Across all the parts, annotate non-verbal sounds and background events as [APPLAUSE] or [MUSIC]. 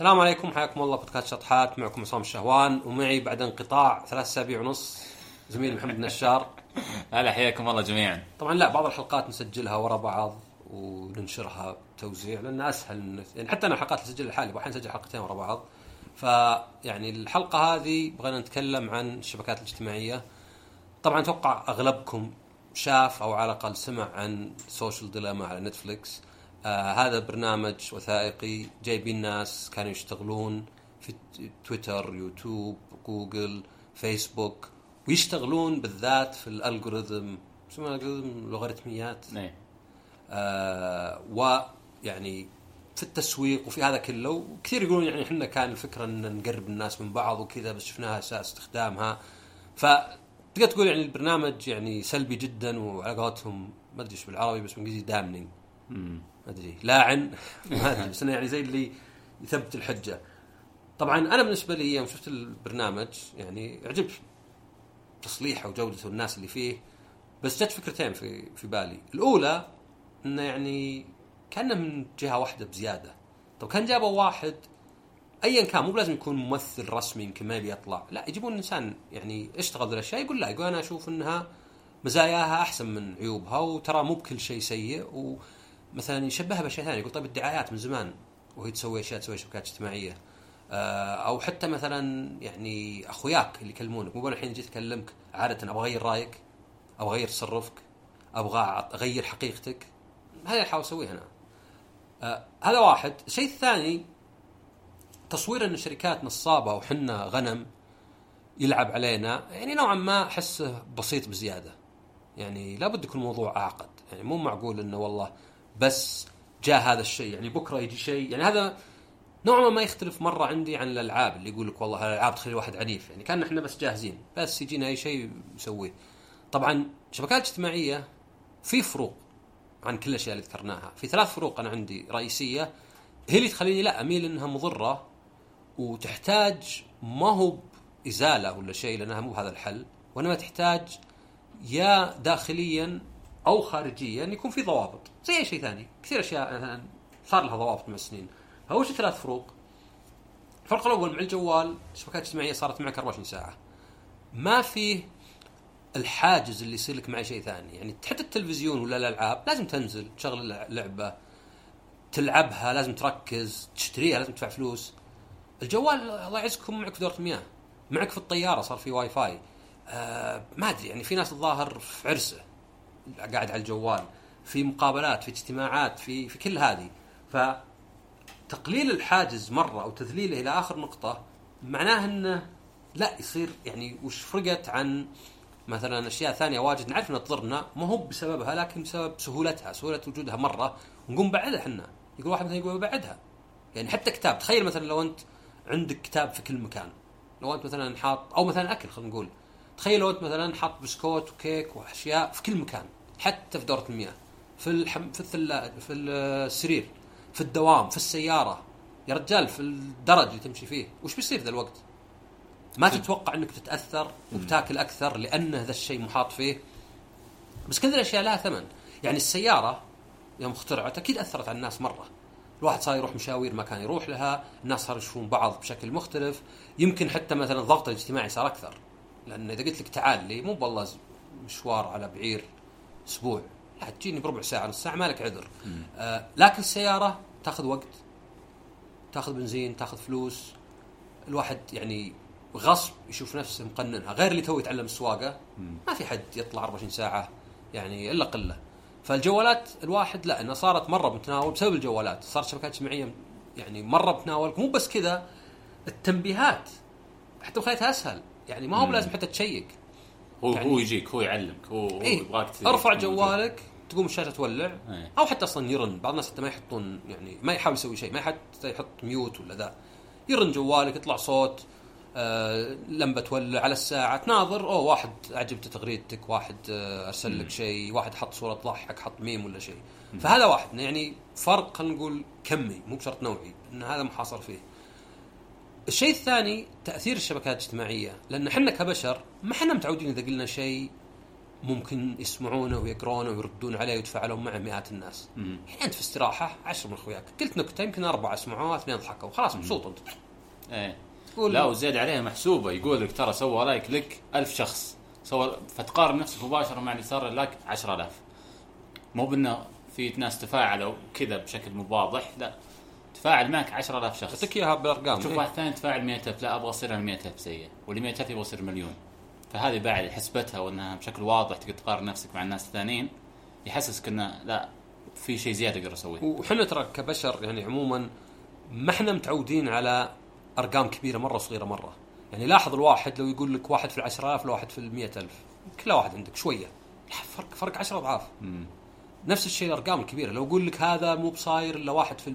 السلام عليكم حياكم الله بودكاست شطحات معكم عصام الشهوان ومعي بعد انقطاع ثلاث أسابيع ونص زميلي محمد نشار. [LAUGHS] هلا حياكم الله جميعا. طبعا لا بعض الحلقات نسجلها ورا بعض وننشرها توزيع لأن أسهل يعني حتى أنا الحلقات اللي أسجلها لحالي أحيانا أسجل حلقتين ورا بعض. فيعني الحلقة هذه بغينا نتكلم عن الشبكات الاجتماعية. طبعا أتوقع أغلبكم شاف أو على الأقل سمع عن social dilemma على نتفلكس آه هذا برنامج وثائقي. جايبين ناس كانوا يشتغلون في تويتر يوتيوب جوجل فيسبوك ويشتغلون بالذات في ال algorithm شو ال algorithm اللوغاريتميات إيه آه ويعني في التسويق وفي هذا كله. وكثير يقولون يعني إحنا كان الفكرة إن نقرب الناس من بعض وكذا بس شفناها اساء استخدامها. ف تقدر تقول يعني البرنامج يعني سلبي جدا وعلى قولتهم ما أدري إيش بالعربي بس بالإنجليزي دامنينج. ما ادري لاعن [LAUGHS] ما أدري بس انه يعني زي اللي يثبت الحجة. طبعا أنا بالنسبة لي يوم شفت البرنامج يعني عجبت تصليحه وجودته والناس اللي فيه. بس جت فكرتين في في بالي. الأولى إنه يعني كأنه من جهة واحدة بزيادة. طب كان جابوا واحد ايا كان مو بلازم يكون ممثل رسمي يمكن ما يبي يطلع. لا يجيبون إنسان يعني اشتغل ذي الاشياء يقول لا يقول أنا أشوف إنها مزاياها أحسن من عيوبها وترى مو بكل شيء سيء ومثلا يشبهها بأشياء ثانية يقول طيب الدعايات من زمان وهي تسوي أشياء تسوي شبكات اجتماعية. آه، أو حتى مثلا يعني أخوياك اللي يكلمونك مو الحين جيت أكلمك عادة أبغى أغير رأيك أبغى أغير تصرفك أبغى أغير حقيقتك. هذا أحاول اسويه أنا. آه هذا واحد. الشيء الثاني تصوير أن الشركات نصابة وحنا غنم يلعب علينا يعني نوعا ما أحسه بسيط بزيادة. يعني لابد يكون الموضوع أعقد. يعني مو معقول إنه والله بس جاء هذا الشيء يعني بكرة يجي شيء يعني هذا نوعا ما يختلف مرة عندي عن الألعاب اللي يقول لك والله الألعاب تخلي الواحد عنيف يعني كأن إحنا بس جاهزين بس يجينا أي شيء نسويه طبعا شبكات اجتماعية في فروق عن كل الأشياء اللي ذكرناها. في ثلاث فروق أنا عندي رئيسية هي اللي تخليني لا أميل إنها مضرة وتحتاج ما هو ازاله ولا شيء لأنها مو هذا الحل وإنما تحتاج يا داخليا أو خارجيا يكون في ضوابط. زي أي شيء ثاني. كثير أشياء مثلا صار لها ضوابط مع السنين. فوش الثلاث فروق؟ الفرق الأول مع الجوال الشبكات الاجتماعية صارت معك 24 ساعة. ما فيه الحاجز اللي يصير لك مع شيء ثاني. يعني حتى التلفزيون ولا الألعاب لازم تنزل تشغل لعبة. تلعبها لازم تركز. تشتريها لازم تدفع فلوس. الجوال الله يعزكم معك في دورة المياه. معك في الطيارة صار في واي فاي. آه ما أدري يعني في ناس الظاهر في عرسه. قاعد على الجوال في مقابلات في اجتماعات في في كل هذه. ف تقليل الحاجز مرة أو تذليله إلى آخر نقطة معناه إنه لا يصير يعني وش فرقت عن مثلا أشياء ثانية واجد نعرف انها تضرنا ما هو بسببها لكن بسبب سهولتها سهولة وجودها مرة ونقوم نبعدها إحنا. يقول واحد مثلا يقول ببعدها يعني حتى كتاب تخيل مثلا لو أنت عندك كتاب في كل مكان لو أنت مثلا حاط أو مثلا أكل خلينا نقول. تخيل لو أنت مثلا حاط بسكوت وكيك وأشياء في كل مكان حتى في دورة المياه في الحم في الثلاجه في السرير في الدوام في السيارة. يا رجال في الدرج اللي تمشي فيه. وش بيصير ذا الوقت؟ ما تتوقع إنك تتأثر وبتاكل أكثر لأن ذا الشيء محاط فيه؟ بس كل الأشياء لها ثمن. يعني السيارة يوم اخترعت أكيد أثرت على الناس مرة. الواحد صار يروح مشاوير ما كان يروح لها الناس صاروا يشوفون بعض بشكل مختلف. يمكن حتى مثلا الضغط الاجتماعي صار أكثر. لأن إذا قلت لك تعال لي مو والله مشوار على بعير أسبوع لا تجيني بربع ساعة نص ساعة مالك عذر. آه لكن السيارة تاخذ وقت تاخذ بنزين تاخذ فلوس. الواحد يعني غصب يشوف نفسه مقننها غير اللي تو يتعلم السواقة. ما في حد يطلع 24 ساعة يعني إلا قلة. فالجوالات الواحد لا إنها صارت مرة بمتناول بسبب الجوالات. صارت شبكات اجتماعية يعني مرة بتناولك مو بس كذا التنبيهات حتى خليتها أسهل. يعني ما هو بلازم حتى تشيك. هو يعني هو يجيك هو يعلمك هو, إيه يبغاك ت- ارفع جوالك تقوم الشاشة تولع إيه. أو حتى أصلا يرن. بعض الناس حتى ما يحطون يعني ما يحاول يسوي شيء ما حتى يحط mute ولا ذا. يرن جوالك يطلع صوت آه لمبة تولع على الساعة تناظر أوه واحد عجبته تغريدتك واحد آه أرسل لك شيء واحد حط صورة تضحك حط ميم ولا شيء. فهذا واحد يعني فرق خلينا نقول كمي مو بشرط نوعي إن هذا محاصر فيه. الشيء الثاني تأثير الشبكات الاجتماعية لأن إحنا كبشر ما إحنا متعودين إذا قلنا شيء ممكن يسمعونه ويقرونه ويردون عليه ويتفاعلون معه مئات الناس. الحين أنت في استراحة عشر من أخوياك. قلت نكتة يمكن أربعة سمعوها اثنين ضحكوا خلاص مبسوط أنت. إيه. تقول لا وزيد عليها محسوبة يقول لك ترى سوى like لك ألف شخص. سوى فتقارن نفسك مباشرة مع اللي صار like 10000 مو بأنه في ناس تفاعلوا كذا بشكل واضح لا. تفاعل معك 10000 شخص. أعطيك إياها بالارقام شوف إيه. واحد ثاني تفاعل 100000 لا أبغى اصير أنا 100000 زيه واللي 100000 يبغى يصير مليون. فهذه بعد حسبتها وأنها بشكل واضح تقدر تقارن نفسك مع الناس الثانيين يحسسك إنه لا في شيء زيادة أقدر أسويه. وحنا ترى كبشر يعني عموما ما إحنا متعودين على أرقام كبيرة مرة صغيرة مرة. يعني لاحظ الواحد لو يقول لك واحد في العشرة آلاف لواحد في المئة ألف. كل واحد عندك شوية. لا فرق فرق 10 اضعاف مم. نفس الشيء الأرقام الكبيرة. لو أقول لك هذا مو بصاير إلا واحد في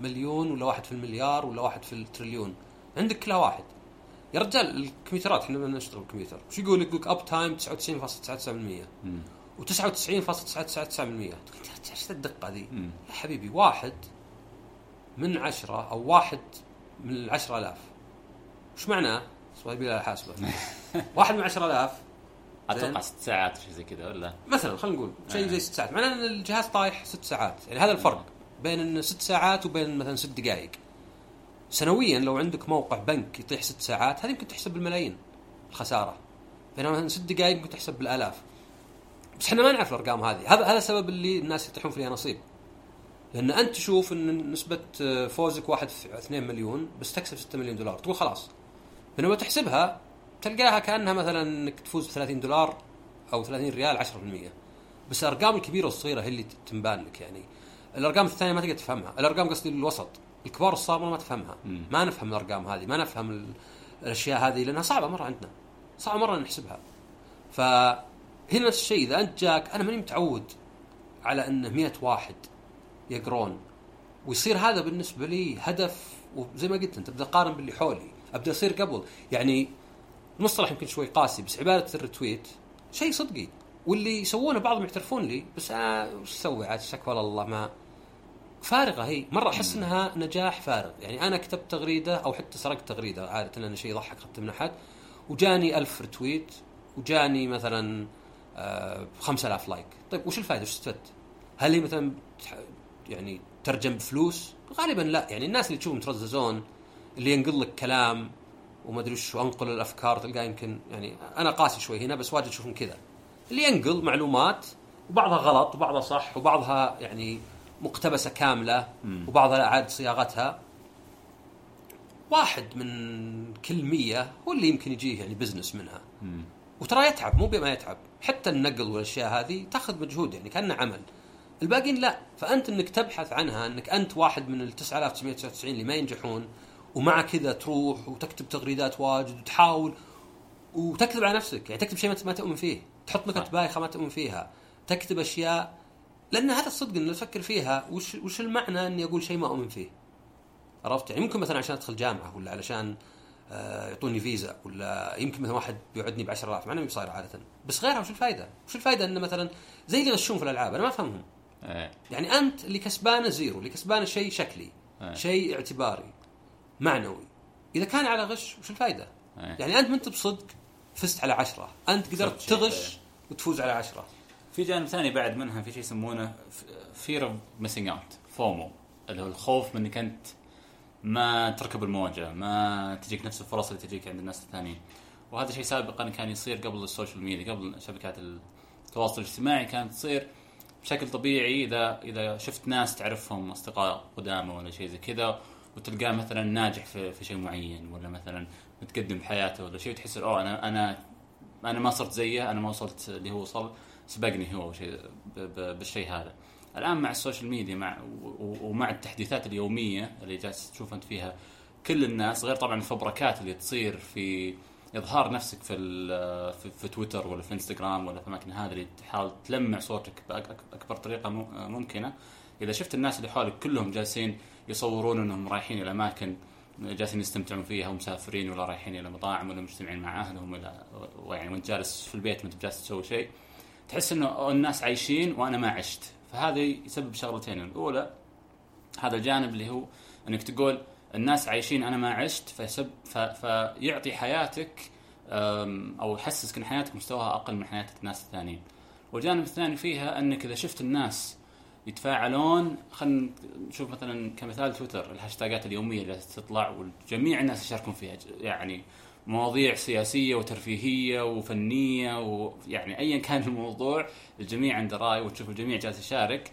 المليون ولا واحد في المليار ولا واحد في التريليون. عندك كلها واحد. يا رجال الكمبيوترات إحنا نشتغل بالكمبيوتر. وش يقول؟ لك يقول uptime 99.99% مم. و99.999% تقول يا رجال إيش الدقة ذي؟ يا حبيبي واحد من عشرة أو واحد من العشرة آلاف. وش معناه؟ صاحبي لا حاسبة. [LAUGHS] واحد من عشرة آلاف. أتوقع ست ساعات شيء زي كذا ولا؟ مثلا خلينا نقول شيء آه. زي ست ساعات. معناه إن الجهاز طايح ست ساعات. يعني هذا الفرق. بين ست ساعات وبين مثلا ست دقائق سنويا لو عندك موقع بنك يطيح ست ساعات هذه يمكن تحسب بالملايين الخسارة. بينما مثلا ست دقائق ممكن تحسب بالآلاف. بس إحنا ما نعرف الأرقام هذه. هذا هذا السبب اللي الناس يطيحون فيها نصيب. لأن أنت تشوف إن نسبة فوزك واحد في 2 مليون بس تكسب 6 مليون دولار. تقول خلاص. بينما تحسبها تلقاها كأنها مثلا إنك تفوز ب 30 دولار أو 30 ريال 10% بس الأرقام الكبيرة والصغيرة هي اللي تنبان لك يعني. الأرقام الثانية ما تقدر تفهمها. الأرقام قصدي الوسط. الكبار والصغار ما تفهمها. مم. ما نفهم الأرقام هذه ما نفهم ال- الأشياء هذه لأنها صعبة مرة عندنا. صعبة مرة نحسبها. فهنا نفس الشيء إذا أنت جاك أنا ماني متعود على انه 100 واحد يقرون. ويصير هذا بالنسبة لي هدف وزي ما قلت أنت أبدأ أقارن باللي حولي. أبدأ أصير قبل. يعني المصطلح يمكن شوي قاسي بس عباده الريتويت شيء صدقي. واللي يسوونه بعضهم يعترفون لي بس أنا وش أسوي عاد؟ شكوى الله ما فارغة هي. مرة أحس إنها نجاح فارغ. يعني أنا كتبت تغريدة أو حتى سرقت تغريدة. عادة أنا شيء يضحك اخذته من أحد. وجاني ألف retweet وجاني مثلا آه 5000 like طيب وش الفائده وش استفدت؟ هل هي مثلا يعني ترجم بفلوس؟ غالبا لا. يعني الناس اللي تشوفهم يترززون اللي ينقل لك كلام وما أدري وش وأنقل الأفكار تلقاه يمكن يعني أنا قاسي شوي هنا بس واجد اشوفهم كذا. اللي ينقل معلومات وبعضها غلط وبعضها صح وبعضها يعني مقتبسة كاملة. وبعضها اعاد صياغتها. واحد من كل مية هو اللي يمكن يجيه يعني بزنس منها. مم. وترى يتعب مو بما يتعب. حتى النقل والأشياء هذه تأخذ مجهود يعني كأنه عمل. الباقيين لا. فأنت إنك تبحث عنها إنك أنت واحد من ال 9999 اللي ما ينجحون ومع كذا تروح وتكتب تغريدات واجد وتحاول وتكذب على نفسك. يعني تكتب شيء ما تؤمن فيه. تحط نكت. بايخه ما تؤمن فيها. تكتب أشياء لأن هذا الصدق ان تفكر فيها وش وش المعنى إني أقول شيء ما أؤمن فيه؟ عرفت؟ يعني ممكن مثلا عشان أدخل جامعة ولا علشان آه، يعطوني فيزا ولا يمكن مثلا واحد بيوعدني ب 10000 مع إنه صاير عادة. بس غيرها وش الفائده؟ وش الفائده إنه مثلا زي اللي يغشون في الألعاب؟ أنا ما أفهمهم. إيه. يعني أنت اللي كسبانه زيرو اللي كسبانه شيء شكلي إيه. شيء اعتباري معنوي. إذا كان على غش وش الفائده؟ إيه. يعني أنت ما انت بصدق فزت على عشرة. أنت قدرت تغش وتفوز على عشرة. في جانب ثاني بعد منها في شيء يسمونه fear of missing out FOMO اللي هو الخوف من إنك أنت ما تركب الموجه ما تجيك نفس الفرص اللي تجيك عند الناس الثانيين. وهذا شيء سابقا كان يصير قبل ال social media قبل شبكات التواصل الاجتماعي كانت تصير بشكل طبيعي. إذا إذا شفت ناس تعرفهم أصدقاء قدامى ولا شيء زي كذا وتلقاه مثلا ناجح في, في شيء معين ولا مثلا متقدم بحياته ولا شيء وتحس أوه أنا أنا أنا ما صرت زيه أنا ما وصلت اللي هو وصل. سبقني هو بالشيء هذا. الآن مع ال social media مع ومع التحديثات اليومية اللي جالس تشوف أنت فيها كل الناس غير طبعا الفبركات اللي تصير في إظهار نفسك في في, تويتر ولا في إنستغرام ولا في الاماكن هذه اللي تحاول تلمع صورتك باكبر طريقة مم- ممكنة. إذا شفت الناس اللي حولك كلهم جالسين يصورون إنهم رايحين إلى أماكن جالسين يستمتعون فيها ومسافرين ولا رايحين إلى مطاعم ولا مجتمعين مع أهلهم ولا ويعني وأنت جالس في البيت ما انت جالس تسوي شيء تحس إنه الناس عايشين وأنا ما عشت فهذا يسبب شغلتين الأولى هذا الجانب اللي هو إنك تقول الناس عايشين أنا ما عشت فيسب. فيعطي حياتك أو يحسسك إن حياتك مستواها أقل من حياه الناس الثانيين. والجانب الثاني فيها إنك إذا شفت الناس يتفاعلون خلينا نشوف مثلا كمثال تويتر الهاشتاجات اليومية اللي تطلع وجميع الناس يشاركون فيها يعني مواضيع سياسية وترفيهية وفنية ويعني ايا كان الموضوع الجميع عنده رأي وتشوف الجميع جالس يشارك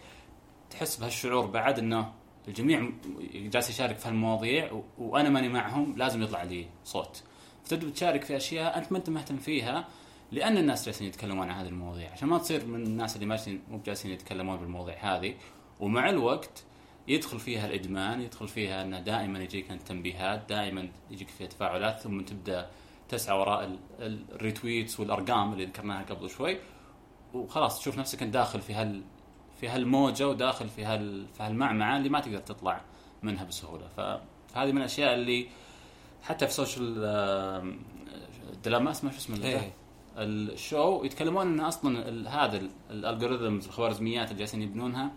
تحس بهالشعور بعد إنه الجميع جالس يشارك في هالمواضيع وأنا ماني معهم لازم يطلع لي صوت. فتبدا تشارك في أشياء أنت ما أنت مهتم فيها لأن الناس جالسين يتكلمون عن هذه المواضيع. عشان ما تصير من الناس اللي ماشيين مو جالسين يتكلمون بالمواضيع هذه ومع الوقت يدخل فيها الإدمان يدخل فيها انه دائما يجيك تنبيهات دائما يجيك فيها تفاعلات ثم تبدأ تسعى وراء ال- ال- ال retweets والأرقام اللي ذكرناها قبل شوي. وخلاص تشوف نفسك انت داخل في هال في هالموجة وداخل في هال في هالمعمعة اللي ما تقدر تطلع منها بسهولة. فهذه من الأشياء اللي حتى في Social Dilemma اسمه شو اسمه إيه. الشو يتكلمون إن أصلا هذا ال- ال algorithms الخوارزميات اللي جالسين يبنونها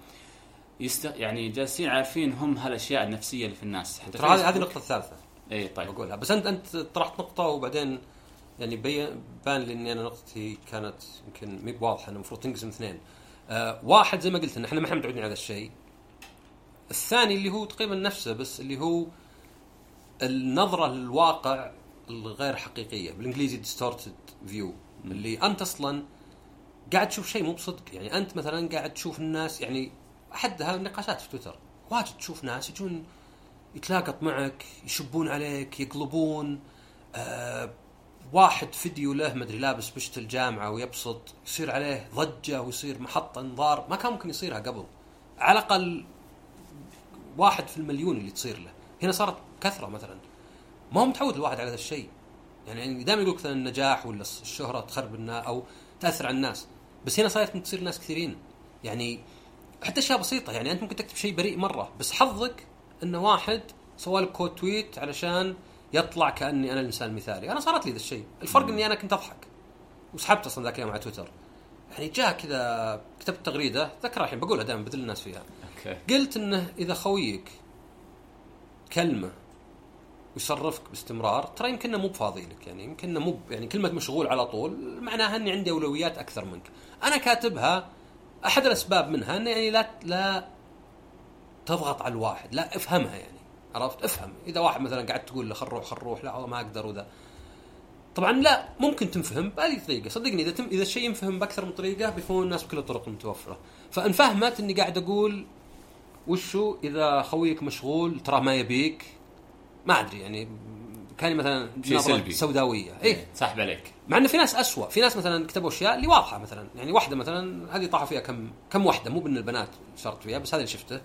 يست... يعني جالسين عارفين هم هالأشياء النفسية اللي في الناس. حتى ترى هذه النقطة الثالثة. اي طيب. بقولها بس انت أنت طرحت نقطة وبعدين يعني بين بان لي إني أنا نقطتي كانت يمكن مي بواضحة إنه المفروض تنقسم اثنين. آه واحد زي ما قلت إن إحنا ما إحنا متعودين على الشيء. الثاني اللي هو تقريبا نفسه بس اللي هو النظرة للواقع الغير حقيقية. بالإنجليزي distorted فيو اللي أنت أصلا قاعد تشوف شيء مو بصدق. يعني أنت مثلا قاعد تشوف الناس يعني احدها النقاشات في تويتر. واجد تشوف ناس يجون يتلاقط معك يشبون عليك يقلبون آه واحد فيديو له مدري لابس بشت الجامعة ويبسط يصير عليه ضجة ويصير محط انظار ما كان ممكن يصيرها قبل. على الأقل واحد في المليون اللي تصير له. هنا صارت كثرة مثلا. ما هو متعود الواحد على هذا الشيء. يعني دائما يقول مثلا النجاح ولا الشهرة تخرب الناس أو تأثر على الناس. بس هنا صارت تصير ناس كثيرين. يعني حتى أشياء بسيطة يعني أنت ممكن تكتب شيء بريء مرة بس حظك انه واحد سوى لك quote tweet علشان يطلع كأني أنا الإنسان المثالي. أنا صارت لي ذا الشيء. الفرق إني أنا كنت أضحك. وسحبت أصلا ذاك اليوم على تويتر. يعني جاء كذا كتبت تغريدة ذكرها الحين بقولها دائما بذل الناس فيها. أوكي. قلت إنه إذا خويك كلمة ويصرفك باستمرار ترى يمكن مو بفاضي لك يعني يمكن مو ب- يعني كلمة مشغول على طول معناها إني عندي أولويات أكثر منك. أنا كاتبها أحد الأسباب منها إنه يعني لا لا تضغط على الواحد لا افهمها يعني عرفت؟ افهم. إذا واحد مثلا قاعد تقول له خل نروح خل نروح لا ما أقدر وذا. طبعا لا ممكن تنفهم بهذه الطريقة. صدقني إذا تم إذا الشيء ينفهم بأكثر من طريقة بيفهمون الناس بكل الطرق المتوفره فإن فهمت إني قاعد أقول وشو؟ إذا خويك مشغول ترى ما يبيك ما أدري يعني كان مثلا شيء سلبي. سوداوية. اي سحب عليك. مع إنه في ناس أسوأ. في ناس مثلا كتبوا أشياء اللي واضحة مثلا. يعني واحدة مثلا هذه طاحوا فيها كم كم واحدة مو بإن البنات شرط فيها بس هذا اللي شفته.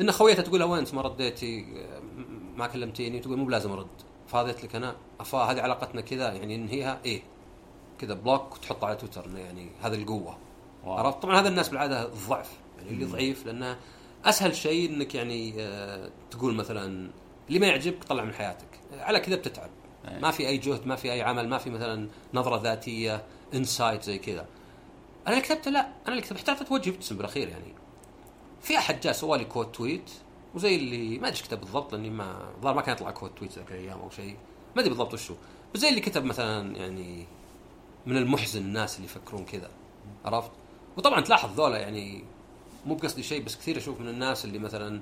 إن خويتها تقول لها وين انت ما رديتي؟ ما كلمتيني. تقول مو بلازم أرد. فاضيت لك أنا. افا هذه علاقتنا كذا يعني ننهيها. إيه. كذا block وتحطه على تويتر. يعني هذه القوة. عرفت؟ طبعا هذا الناس بالعادة الضعف يعني اللي ضعيف لأنه أسهل شيء إنك يعني آه، تقول مثلا اللي ما يعجبك طلع من حياتك. على كذا بتتعب. أي. ما في أي جهد ما في أي عمل ما في مثلا نظرة ذاتية insight زي كذا. أنا اللي كتبته لا أنا اللي كتبت حتى وجهي ابتسم بالأخير يعني. في أحد جاء سوى لي quote tweet وزي اللي ما أدري كتب بالضبط لأني ما الظاهر ما كان يطلع quote tweet ذاك الأيام أو شيء. ما أدري بالضبط وشو. بس زي اللي كتب مثلا يعني من المحزن الناس اللي يفكرون كذا. عرفت؟ وطبعا تلاحظ ذولا يعني مو بقصدي شيء بس كثير أشوف من الناس اللي مثلا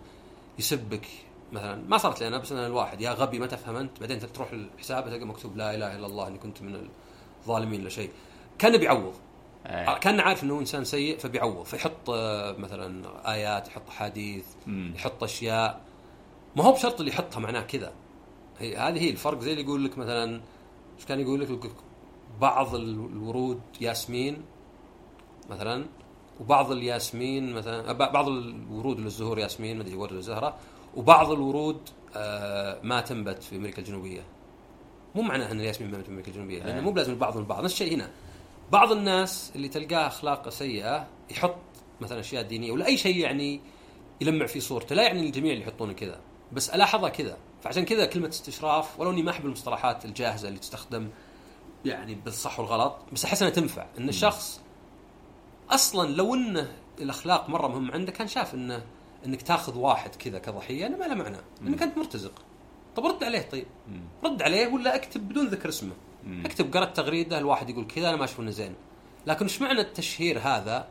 يسبك مثلا. ما صارت لي أنا بس أنا الواحد يا غبي ما تفهم أنت. بعدين تروح الحساب تلقى مكتوب لا إله إلا الله إني كنت من الظالمين ولا شيء. كان بيعوض. إيه. كان عارف إنه إنسان سيء فبيعوض. فيحط آه، مثلا آيات يحط احاديث مم. يحط أشياء. ما هو بشرط اللي يحطها معناه كذا. هي هذه هي الفرق. زي اللي يقول لك مثلا إيش كان يقول لك؟ بعض ال- الورود ياسمين مثلا وبعض الياسمين مثلا بعض الورود ولا الزهور ياسمين ما أدري ورد ولا زهره وبعض الورود آه، ما تنبت في أمريكا الجنوبية. مو معناه إن الياسمين ما تنبت في أمريكا الجنوبية لأنه إيه. مو بلازم البعض من البعض. نفس الشيء هنا. بعض الناس اللي تلقاه أخلاقه سيئة يحط مثلا أشياء دينية ولا أي شيء يعني يلمع في صورته. لا يعني الجميع اللي يحطونه كذا بس الاحظها كذا. فعشان كذا كلمة استشراف ولو إني ما أحب المصطلحات الجاهزة اللي تستخدم يعني بالصح والغلط بس أحس إنها تنفع. إن الشخص أصلا لو إنه الأخلاق مرة مهم عنده كان شاف إنه انك تاخذ واحد كذا كضحية ما له معنى انك أنت مرتزق. طب رد عليه طيب. رد عليه ولا أكتب بدون ذكر اسمه. أكتب قرأت تغريدة الواحد يقول كذا أنا ما أشوف إنه زين. لكن إيش معنى التشهير هذا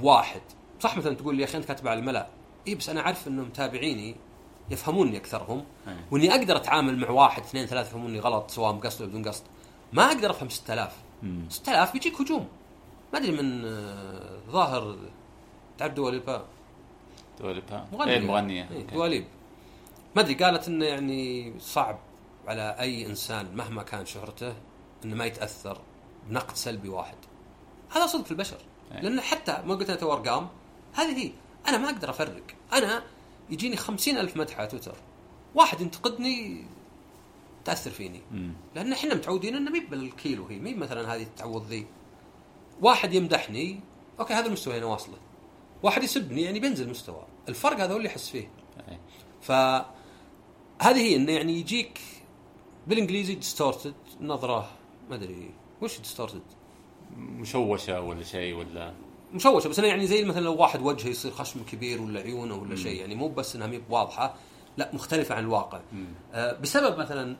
بواحد؟ صح مثلا تقول لي يا أخي أنت كاتب على الملأ. اي بس أنا أعرف انه متابعيني يفهموني أكثرهم. وإني أقدر أتعامل مع واحد اثنين ثلاثة يفهموني غلط سواء بقصد ولا بدون قصد. ما أقدر أفهم 6000 مم. 6000 بيجيك هجوم. ما أدري من آه، ظاهر تعرف دواليبا دولبها مغنية. إيه مغنية. إيه. دواليب ما أدري قالت إنه يعني صعب على أي إنسان مهما كان شهرته إنه ما يتأثر بنقد سلبي واحد. هذا صدق في البشر. إيه. لأن حتى ما قلت أنا تو أرقام هذه هي. أنا ما أقدر أفرق. أنا يجيني خمسين ألف مدح على تويتر. واحد ينتقدني تأثر فيني. مم. لأن إحنا متعودين إنه مي بالكيلو هي مي مثلا هذه تعوض ذي. واحد يمدحني أوكي هذا المستوى أنا واصله. واحد يسبني يعني بينزل مستوى. الفرق هذا هو اللي احس فيه. إيه. فهذه هي إنه يعني يجيك بالإنجليزي distorted نظرة ما أدري وش distorted مشوشة ولا شيء ولا؟ مشوشة بس أنا يعني زي مثلا لو واحد وجهه يصير خشم كبير ولا عيونه ولا شيء يعني مو بس إنها مي واضحة لا مختلفة عن الواقع. آه، بسبب مثلا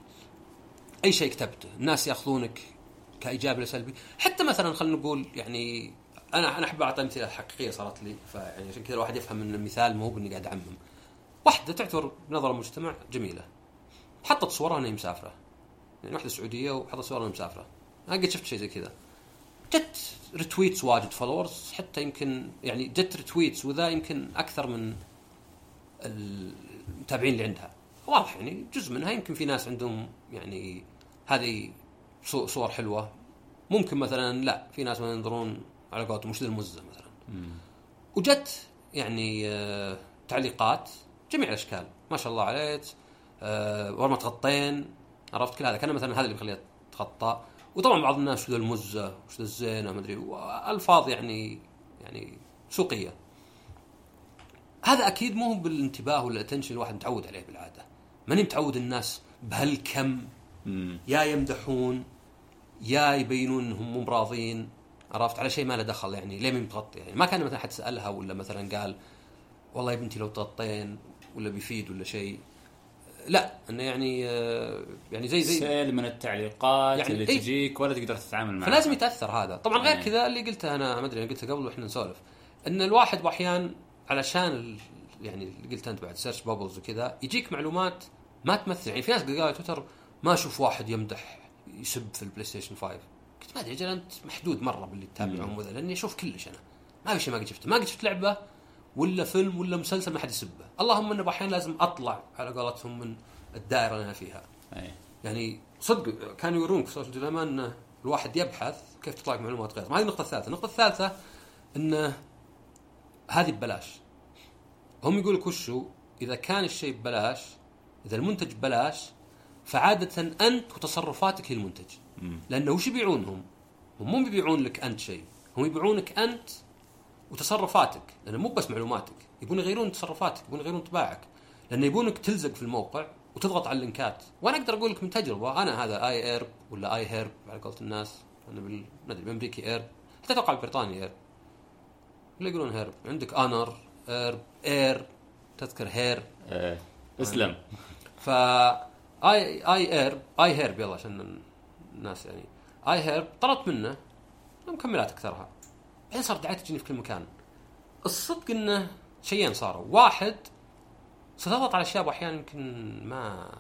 أي شيء كتبته الناس يأخذونك كايجابي ولا سلبي. حتى مثلا خلينا نقول يعني أنا أنا أحب أعطي أمثلة حقيقية صارت لي فيعني عشان كذا الواحد يفهم إن المثال مو بإني قاعد أعمم. واحدة تعتبر بنظر المجتمع جميلة. حطت صورها انها مسافرة. يعني واحدة سعودية وحطت صورها انها مسافرة. أنا قد شفت شيء زي كذا. جت retweets واجد followers حتى يمكن يعني جت retweets وذا يمكن أكثر من المتابعين اللي عندها. واضح يعني جزء منها يمكن في ناس عندهم يعني هذه صو- صور حلوة. ممكن مثلا لا في ناس مثلا ينظرون على قولتهم وش ذا المزة مثلا. مم. وجت يعني آه، تعليقات جميع الأشكال. ما شاء الله عليك آه، ورا ما تغطين عرفت كل هذا. كان مثلا هذا اللي بيخليها تغطى وطبعا بعض الناس وش ذا المزة؟ وش الزينه ما أدري. الفاظ يعني يعني سوقية. هذا أكيد مو بالانتباه ولا ال attention الواحد متعود عليه بالعادة. ماني متعود الناس بهالكم. يا يمدحون يا يبينون إنهم مو براضين عرفت على شيء ما له دخل يعني ليه مين متغطي يعني ما كان مثلا حد سألها ولا مثلا قال والله يا بنتي لو تغطين ولا بيفيد ولا شيء لا إنه يعني آه، يعني زي زي سيل من التعليقات يعني اللي إيه. تجيك ولا تقدر تتعامل معها فلازم يتأثر هذا طبعا غير إيه. كذا اللي قلته أنا ما أدري أنا قلته قبل وإحنا نسولف إن الواحد باحيان علشان. يعني اللي قلت أنت بعد search bubbles وكذا يجيك معلومات ما تمثل يعني في ناس قالوا تويتر ما أشوف واحد يمدح يسب في البلاي ستيشن 5 قلت ما أدري أجل أنت محدود مرة باللي تتابعهم وذا لأني أشوف كلش أنا. ما في شيء ما قد شفته. ما قد شفت لعبة ولا فيلم ولا مسلسل ما حد يسبه. اللهم انه باحيان لازم أطلع على قولتهم من الدائرة اللي أنا فيها. إيه. يعني صدق كانوا يورونك في ال Social Dilemma إن الواحد يبحث كيف تطلع معلومات غير. هذه النقطة الثالثة. النقطة الثالثة إن هذه ببلاش. هم يقول لك وشو؟ إذا كان الشيء ببلاش إذا المنتج ببلاش فعادة أنت وتصرفاتك هي المنتج. لأنه وش يبيعونهم هم؟ مو بيبيعون لك أنت شيء. هم يبيعونك أنت وتصرفاتك. لأنه مو بس معلوماتك. يبون يغيرون تصرفاتك يبون يغيرون طباعك. لأنه يبونك تلزق في الموقع وتضغط على ال links. وأنا أقدر أقول لك من تجربة. أنا هذا iHerb ولا iHerb على قولة الناس. أنا بال ما أدري بالامريكي herb. حتى أتوقع البريطاني herb. ولا يقولون هيرب. عندك آنر إيرب إير تذكر هير. إيه. إسلم. ف اي آي إيرب آي هيرب يلا عشان الناس يعني. آي هيرب طلبت منه مكملات أكثرها. بعدين صار دعايته تجيني في كل مكان. الصدق إنه شيئين صاروا. واحد ستضغط على اشياء أحيانا يمكن ما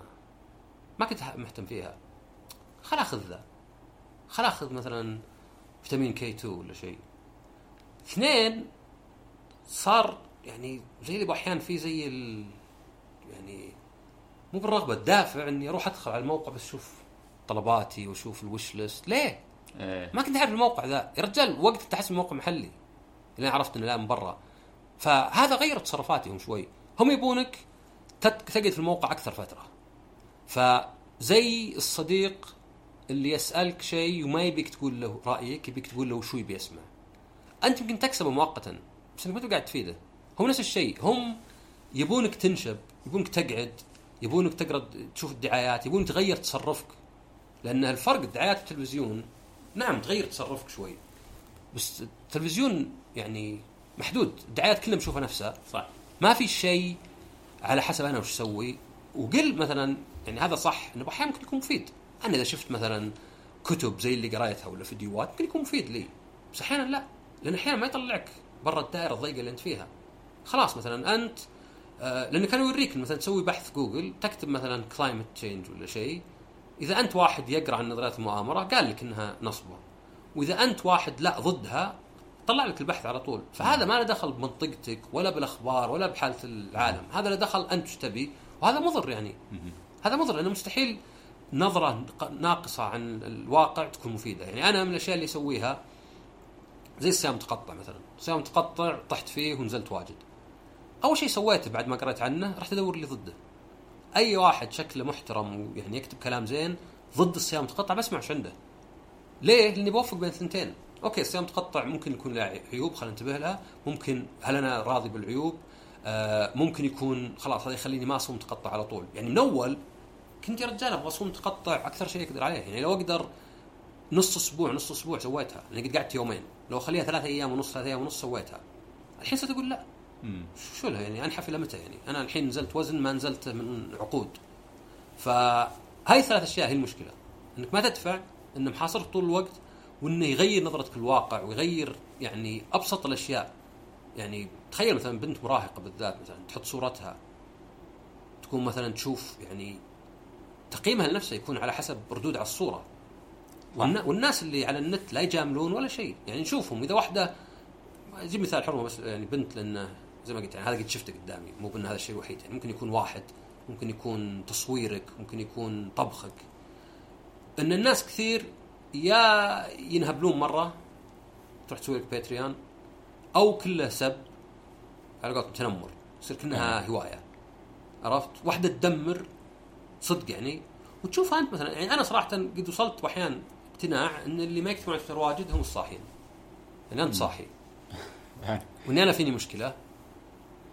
ما كنت مهتم فيها. خل آخذ ذا. خل آخذ مثلا فيتامين كي 2 ولا شيء. اثنين صار يعني زي اللي أحيانا في زي ال يعني مو بالرغبة الدافع إني أروح أدخل على الموقع بس أشوف طلباتي واشوف الوش ليست ليه؟ إيه. ما كنت اعرف الموقع ذا. يا رجال وقت تحس الموقع محلي. لين عرفت إنه لا من برا. فهذا غير تصرفاتهم شوي. هم يبونك تقعد في الموقع أكثر فترة. فزي الصديق اللي يسألك شيء وما يبيك تقول له رأيك يبيك تقول له وشو يبي يسمع. أنت يمكن تكسبه مؤقتا بس انك ما قاعد تفيده. هم نفس الشيء. هم يبونك تنشب يبونك تقعد يبونك تقرأ تشوف الدعايات يبون تغير تصرفك. لأن الفرق الدعايات التلفزيون نعم تغير تصرفك شوي بس التلفزيون يعني محدود الدعايات كلها مشوفها نفسها. صح. ما في شيء على حسب أنا وش أسوي. وقل مثلا يعني هذا صح إنه أحيانا ممكن يكون مفيد. أنا إذا شفت مثلا كتب زي اللي قريتها ولا فيديوهات ممكن يكون مفيد لي. بس أحيانا لا لأن أحيانا ما يطلعك برا الدائرة الضيقة اللي أنت فيها. خلاص مثلا أنت آه لأنه كانوا يوريك مثلا تسوي بحث جوجل تكتب مثلا climate change ولا شيء. إذا أنت واحد يقرأ عن نظريات المؤامرة قال لك إنها نصبة. وإذا أنت واحد لا ضدها طلع لك البحث على طول. فهذا ما له دخل بمنطقتك ولا بالأخبار ولا بحالة العالم. هذا له دخل إيش تبي. وهذا مضر يعني. هذا مضر لأنه مستحيل نظرة ناقصة عن الواقع تكون مفيدة. يعني أنا من الأشياء اللي اسويها زي الصيام متقطع مثلا. صيام متقطع طحت فيه ونزلت واجد. أول شيء سويته بعد ما قريت عنه رحت أدور اللي ضده. أي واحد شكله محترم ويعني يكتب كلام زين ضد الصيام المتقطع بسمع إيش عنده. ليه؟ لأني بوفق بين الثنتين أوكي الصيام المتقطع ممكن يكون له عيوب خلينا ننتبه لها. ممكن هل أنا راضي بالعيوب؟ آه ممكن يكون خلاص هذا يخليني ما أصوم متقطع على طول. يعني من أول كنت يا رجال أبغى أصوم متقطع أكثر شيء أقدر عليه. يعني لو أقدر نص أسبوع نص أسبوع سويتها لاني قد قعدت يومين. لو اخليها ثلاثة أيام ونص ثلاثة أيام ونص سويتها. الحين ستقول لا. شو لها يعني؟ انحف إلى متى يعني؟ أنا الحين نزلت وزن ما نزلت من عقود. فهاي ثلاث أشياء هي المشكلة. إنك ما تدفع إنه محاصرك طول الوقت وإنه يغير نظرتك للواقع ويغير يعني أبسط الأشياء. يعني تخيل مثلا بنت مراهقة بالذات مثلا تحط صورتها. تكون مثلا تشوف يعني تقييمها لنفسها يكون على حسب ردود على الصورة. والناس اللي على النت لا يجاملون ولا شيء. يعني نشوفهم. إذا واحدة أجيب مثال حرمة بس يعني بنت لأنه زي ما قلت يعني هذا قد شفته قدامي. مو بأن هذا الشيء الوحيد يعني. ممكن يكون واحد ممكن يكون تصويرك ممكن يكون طبخك. ان الناس كثير يا ينهبلون مرة تروح تسوي لك باتريون أو كله سب على قولتهم تنمر. يصير كأنها هواية. عرفت؟ واحدة تدمر صدق يعني. وتشوفها أنت مثلا يعني أنا صراحة قد وصلت واحيانا اقتناع أن اللي ما يكتبون على تويتر واجد هم الصاحيين. يعني أنت صاحي. [LAUGHS] وإني أنا فيني مشكلة؟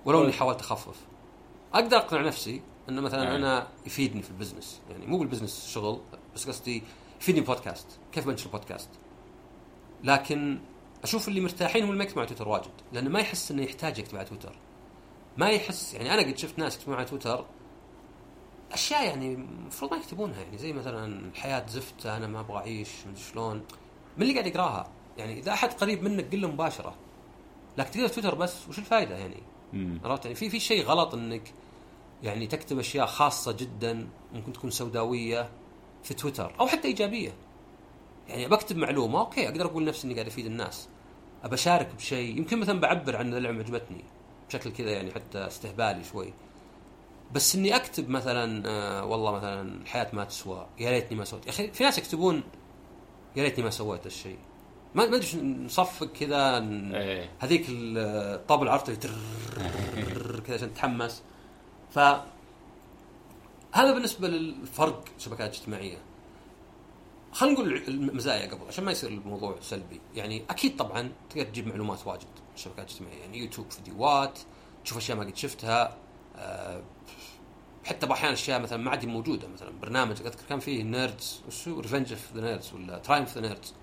ولو إني حاولت أخفف. أقدر أقنع نفسي إنه مثلا أنا يفيدني في ال business. يعني مو بال business شغل بس قصدي يفيدني بودكاست كيف بنشر بودكاست؟ لكن أشوف اللي مرتاحين هم اللي ما يكتبون على تويتر واجد لأنه ما يحس إنه يحتاج يكتب على تويتر. ما يحس يعني أنا قد شفت ناس يكتبون على تويتر أشياء يعني المفروض ما يكتبونها. يعني زي مثلا الحياة زفت أنا ما أبغى أعيش مدري شلون. من اللي قاعد يقراها؟ يعني إذا أحد قريب منك قل له مباشرة. لكن تقدر تويتر بس وش الفائده يعني؟ عرفت؟ يعني في في شيء غلط إنك يعني تكتب أشياء خاصة جدا ممكن تكون سوداوية في تويتر أو حتى إيجابية. يعني بكتب معلومة okay أقدر أقول نفسي إني قاعد أفيد الناس. أبى أشارك بشيء يمكن مثلا بعبر عن اللعبة عجبتني بشكل كذا يعني حتى استهبالي شوي. بس إني أكتب مثلا آه والله مثلا الحياة ما تسوى يا ليتني ما سويت. يا أخي في ناس يكتبون يا ليتني ما سويت الشيء ما ما ادري نصفق كذا إيه. هذيك الطابل عرفت [LAUGHS] كذا عشان تتحمس. ف هذا بالنسبة للفرق شبكات اجتماعية. خلينا نقول المزايا قبل عشان ما يصير الموضوع سلبي. يعني أكيد طبعا تقدر تجيب معلومات واجد الشبكات الاجتماعية. يعني يوتيوب فيديوهات تشوف أشياء ما قد شفتها أه حتى بأحيان أشياء مثلا ما عاد موجودة. مثلا برنامج أذكر كان فيه nerds وشو Revenge of the Nerds ولا Triumph of the Nerds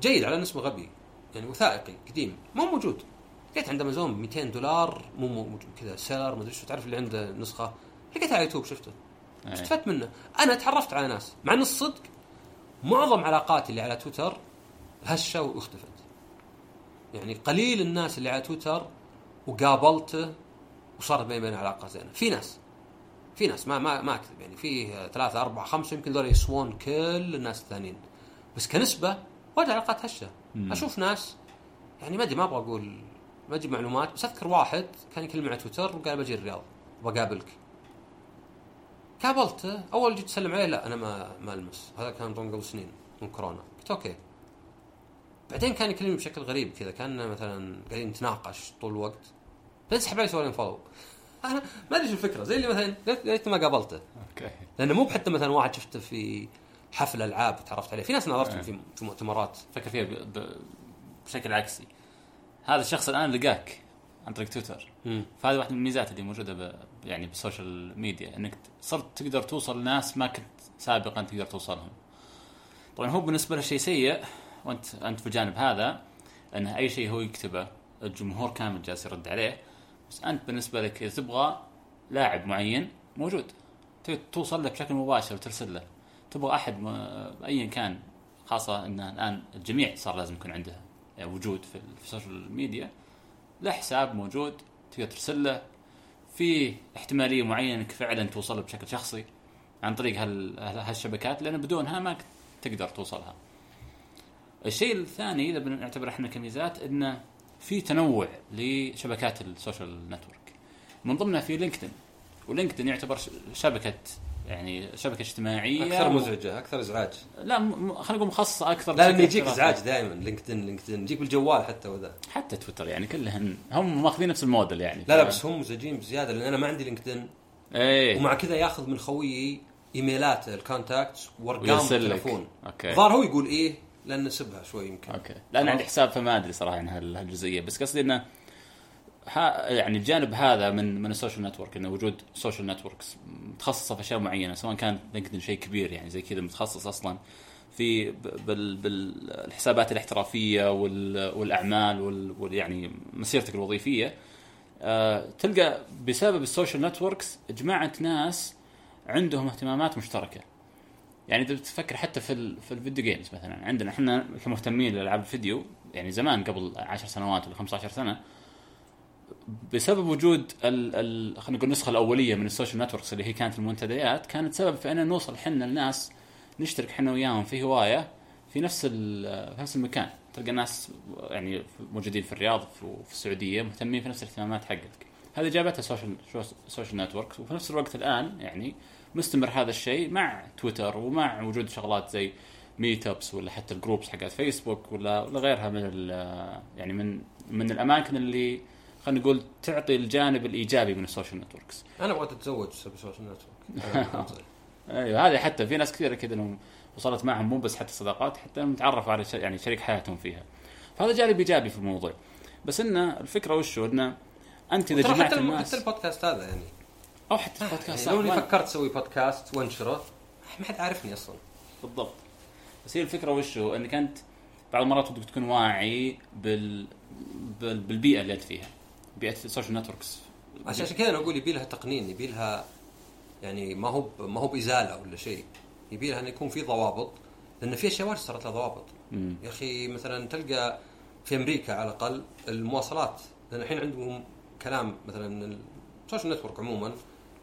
جيد على اسمه غبي. يعني وثائقي قديم. مو موجود. لقيت عند أمازون ب 200 دولار مو موجود كذا seller ما أدري شو. تعرف اللي عنده نسخة؟ لقيتها على يوتيوب شفته. أيه. استفدت منه. أنا تعرفت على ناس. مع ان الصدق معظم علاقاتي اللي على تويتر هشة واختفت. يعني قليل الناس اللي على تويتر وقابلته وصارت بيني وبينه علاقة زينة. في ناس. في ناس. ما ما ما أكذب. يعني في ثلاثة أربعة خمسة يمكن ذول يسوون كل الناس الثانيين. بس كنسبة وايد علاقات هشة. أشوف ناس يعني ما أدري ما أبغى أقول ما أجيب معلومات بس أذكر واحد كان يكلمني على تويتر وقال بجي الرياض بقابلك قابلته أول جيت أسلم عليه لا أنا ما ما ألمس. هذا كان ظن قبل سنين من كورونا. قلت okay. بعدين كان يكلمني بشكل غريب كذا كان مثلا قاعدين نتناقش طول الوقت. بعدين سحب علي سوا لي unfollow أنا ما أدري شو الفكرة. زي اللي مثلا ليت ما قابلته. okay. لأنه مو حتى مثلا واحد شفته في حفل ألعاب تعرفت عليه. في ناس نظرتهم في في مؤتمرات فكر فيها بشكل عكسي. هذا الشخص الآن لقاك عن طريق تويتر. فهذه واحدة من الميزات اللي موجودة ب... يعني بال social media إنك صرت تقدر توصل لناس ما كنت سابقا تقدر توصلهم. طبعا هو بالنسبة له شيء سيء وأنت أنت في الجانب هذا إن أي شيء هو يكتبه الجمهور كامل جالس يرد عليه. بس أنت بالنسبة لك إذا تبغى لاعب معين موجود توصل له بشكل مباشر وترسل له. تبغى أحد ايا كان خاصة إن الآن الجميع صار لازم يكون عنده يعني وجود في ال social media له حساب موجود تقدر ترسل له في احتمالية معينة إنك فعلا توصل له بشكل شخصي عن طريق هال- هال- هالشبكات لأن بدونها ما تقدر توصلها. الشيء الثاني إذا بنعتبر إحنا كميزات انه في تنوع لشبكات ال social network. من ضمنها في LinkedIn و LinkedIn يعتبر شبكة يعني شبكة اجتماعية أكثر مزعجة أكثر إزعاج. لا م- خلينا نقول مخصصة أكثر لا يجيك. إزعاج دائما LinkedIn LinkedIn يجيك بالجوال حتى وذا. حتى تويتر يعني كلهن هم ماخذين نفس الموديل يعني لا لا بس هم مزعجين بزيادة لأن أنا ما عندي LinkedIn. إيه. ومع كذا ياخذ من خويي إيميلات ال contacts وأرقام. التليفون. okay. ظهر هو يقول إيه لأن نسبها شوي يمكن. okay. لا أنا عندي حساب فما ادري صراحة عن هال- هالجزئية. بس قصدي إنه يعني الجانب هذا من من ال social network إنه وجود social networks متخصصة في أشياء معينة سواء كان LinkedIn شيء كبير يعني زي كذا متخصص أصلا في بالحسابات الاحترافية وال والأعمال وال وال- يعني مسيرتك الوظيفية. آه تلقى بسبب ال social networks جماعة ناس عندهم اهتمامات مشتركة. يعني إذا بتفكر حتى في في ال video games مثلا عندنا إحنا كمهتمين لألعاب الفيديو يعني زمان قبل 10 سنوات ولا 15 سنة بسبب وجود ال ال خلينا نقول النسخة الأولية من ال social networks اللي هي كانت المنتديات كانت سبب في أن نوصل إحنا الناس نشترك إحنا وياهم في هواية في نفس ال- في نفس المكان. تلقى ناس يعني موجودين في الرياض في السعودية مهتمين في نفس الاهتمامات حقتك. هذه جابتها ال social social networks وفي نفس الوقت الآن يعني مستمر هذا الشيء مع تويتر ومع وجود شغلات زي meetups ولا حتى ال groups حقت فيسبوك ولا ولا غيرها من يعني من من الأماكن اللي خلينا نقول تعطي الجانب الإيجابي من ال social networks. أنا أبغى اتزوج بسبب ال social network. [LAUGHS] أيوه هذه حتى في ناس كثيرة كذا انهم وصلت معهم مو بس حتى صداقات حتى انهم تعرفوا على يعني شريك حياتهم فيها. فهذا جانب إيجابي في الموضوع. بس إنه الفكرة وشو إنه أنت إذا جمعت حتى الناس حتى البودكاست هذا يعني. أو حتى البودكاست يعني لو إني فكرت أسوي بودكاست وانشره ما حد عارفني أصلا. بالضبط. بس هي الفكرة وشو إنك أنت بعض المرات ودك تكون واعي بال... بال... بالبيئة اللي أنت فيها. بيئة ال social networks عشان عشان كذا أنا أقول يبي لها تقنين يبي لها يعني ما هو ما هو بإزالة ولا شيء. يبي لها إنه يكون في ضوابط لأن في أشياء واجد صارت لها ضوابط. مم. يا أخي مثلا تلقى في أمريكا على الأقل المواصلات لأن الحين عندهم كلام مثلا ال social network عموما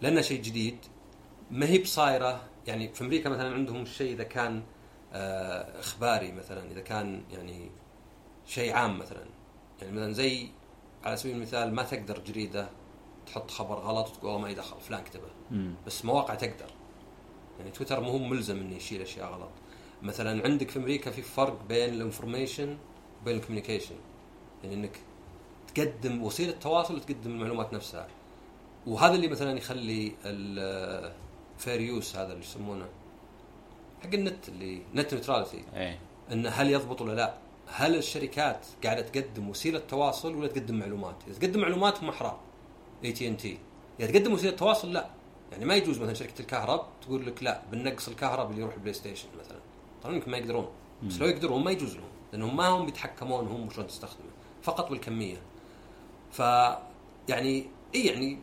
لأنه شيء جديد ما هي بصايرة. يعني في أمريكا مثلا عندهم الشيء إذا كان آه، إخباري مثلا إذا كان يعني شيء عام مثلا. يعني مثلا زي على سبيل المثال ما تقدر جريدة تحط خبر غلط وتقول والله ما لي دخل فلان كتبه. بس مواقع تقدر. يعني تويتر مو ملزم إنه يشيل أشياء غلط. مثلا عندك في أمريكا في فرق بين ال information وبين ال communication. يعني إنك تقدم وسيلة تواصل وتقدم المعلومات نفسها. وهذا اللي مثلا يخلي ال fair use هذا اللي يسمونه حق النت اللي net neutrality إيه. إن هل يضبط ولا لا؟ هل الشركات قاعدة تقدم وسيلة تواصل ولا تقدم معلومات؟ إذا تقدم معلومات هم أحرار. اي تي ان تي إذا تقدم وسيلة تواصل لا. يعني ما يجوز مثلا شركة الكهرب تقول لك لا بنقص الكهرب اللي يروح ال PlayStation مثلا. طبعا يمكن ما يقدرون. بس لو يقدرون ما يجوز لهم لأنهم ما هم بيتحكمون هم شلون تستخدمه. فقط بالكميه ف يعني إي يعني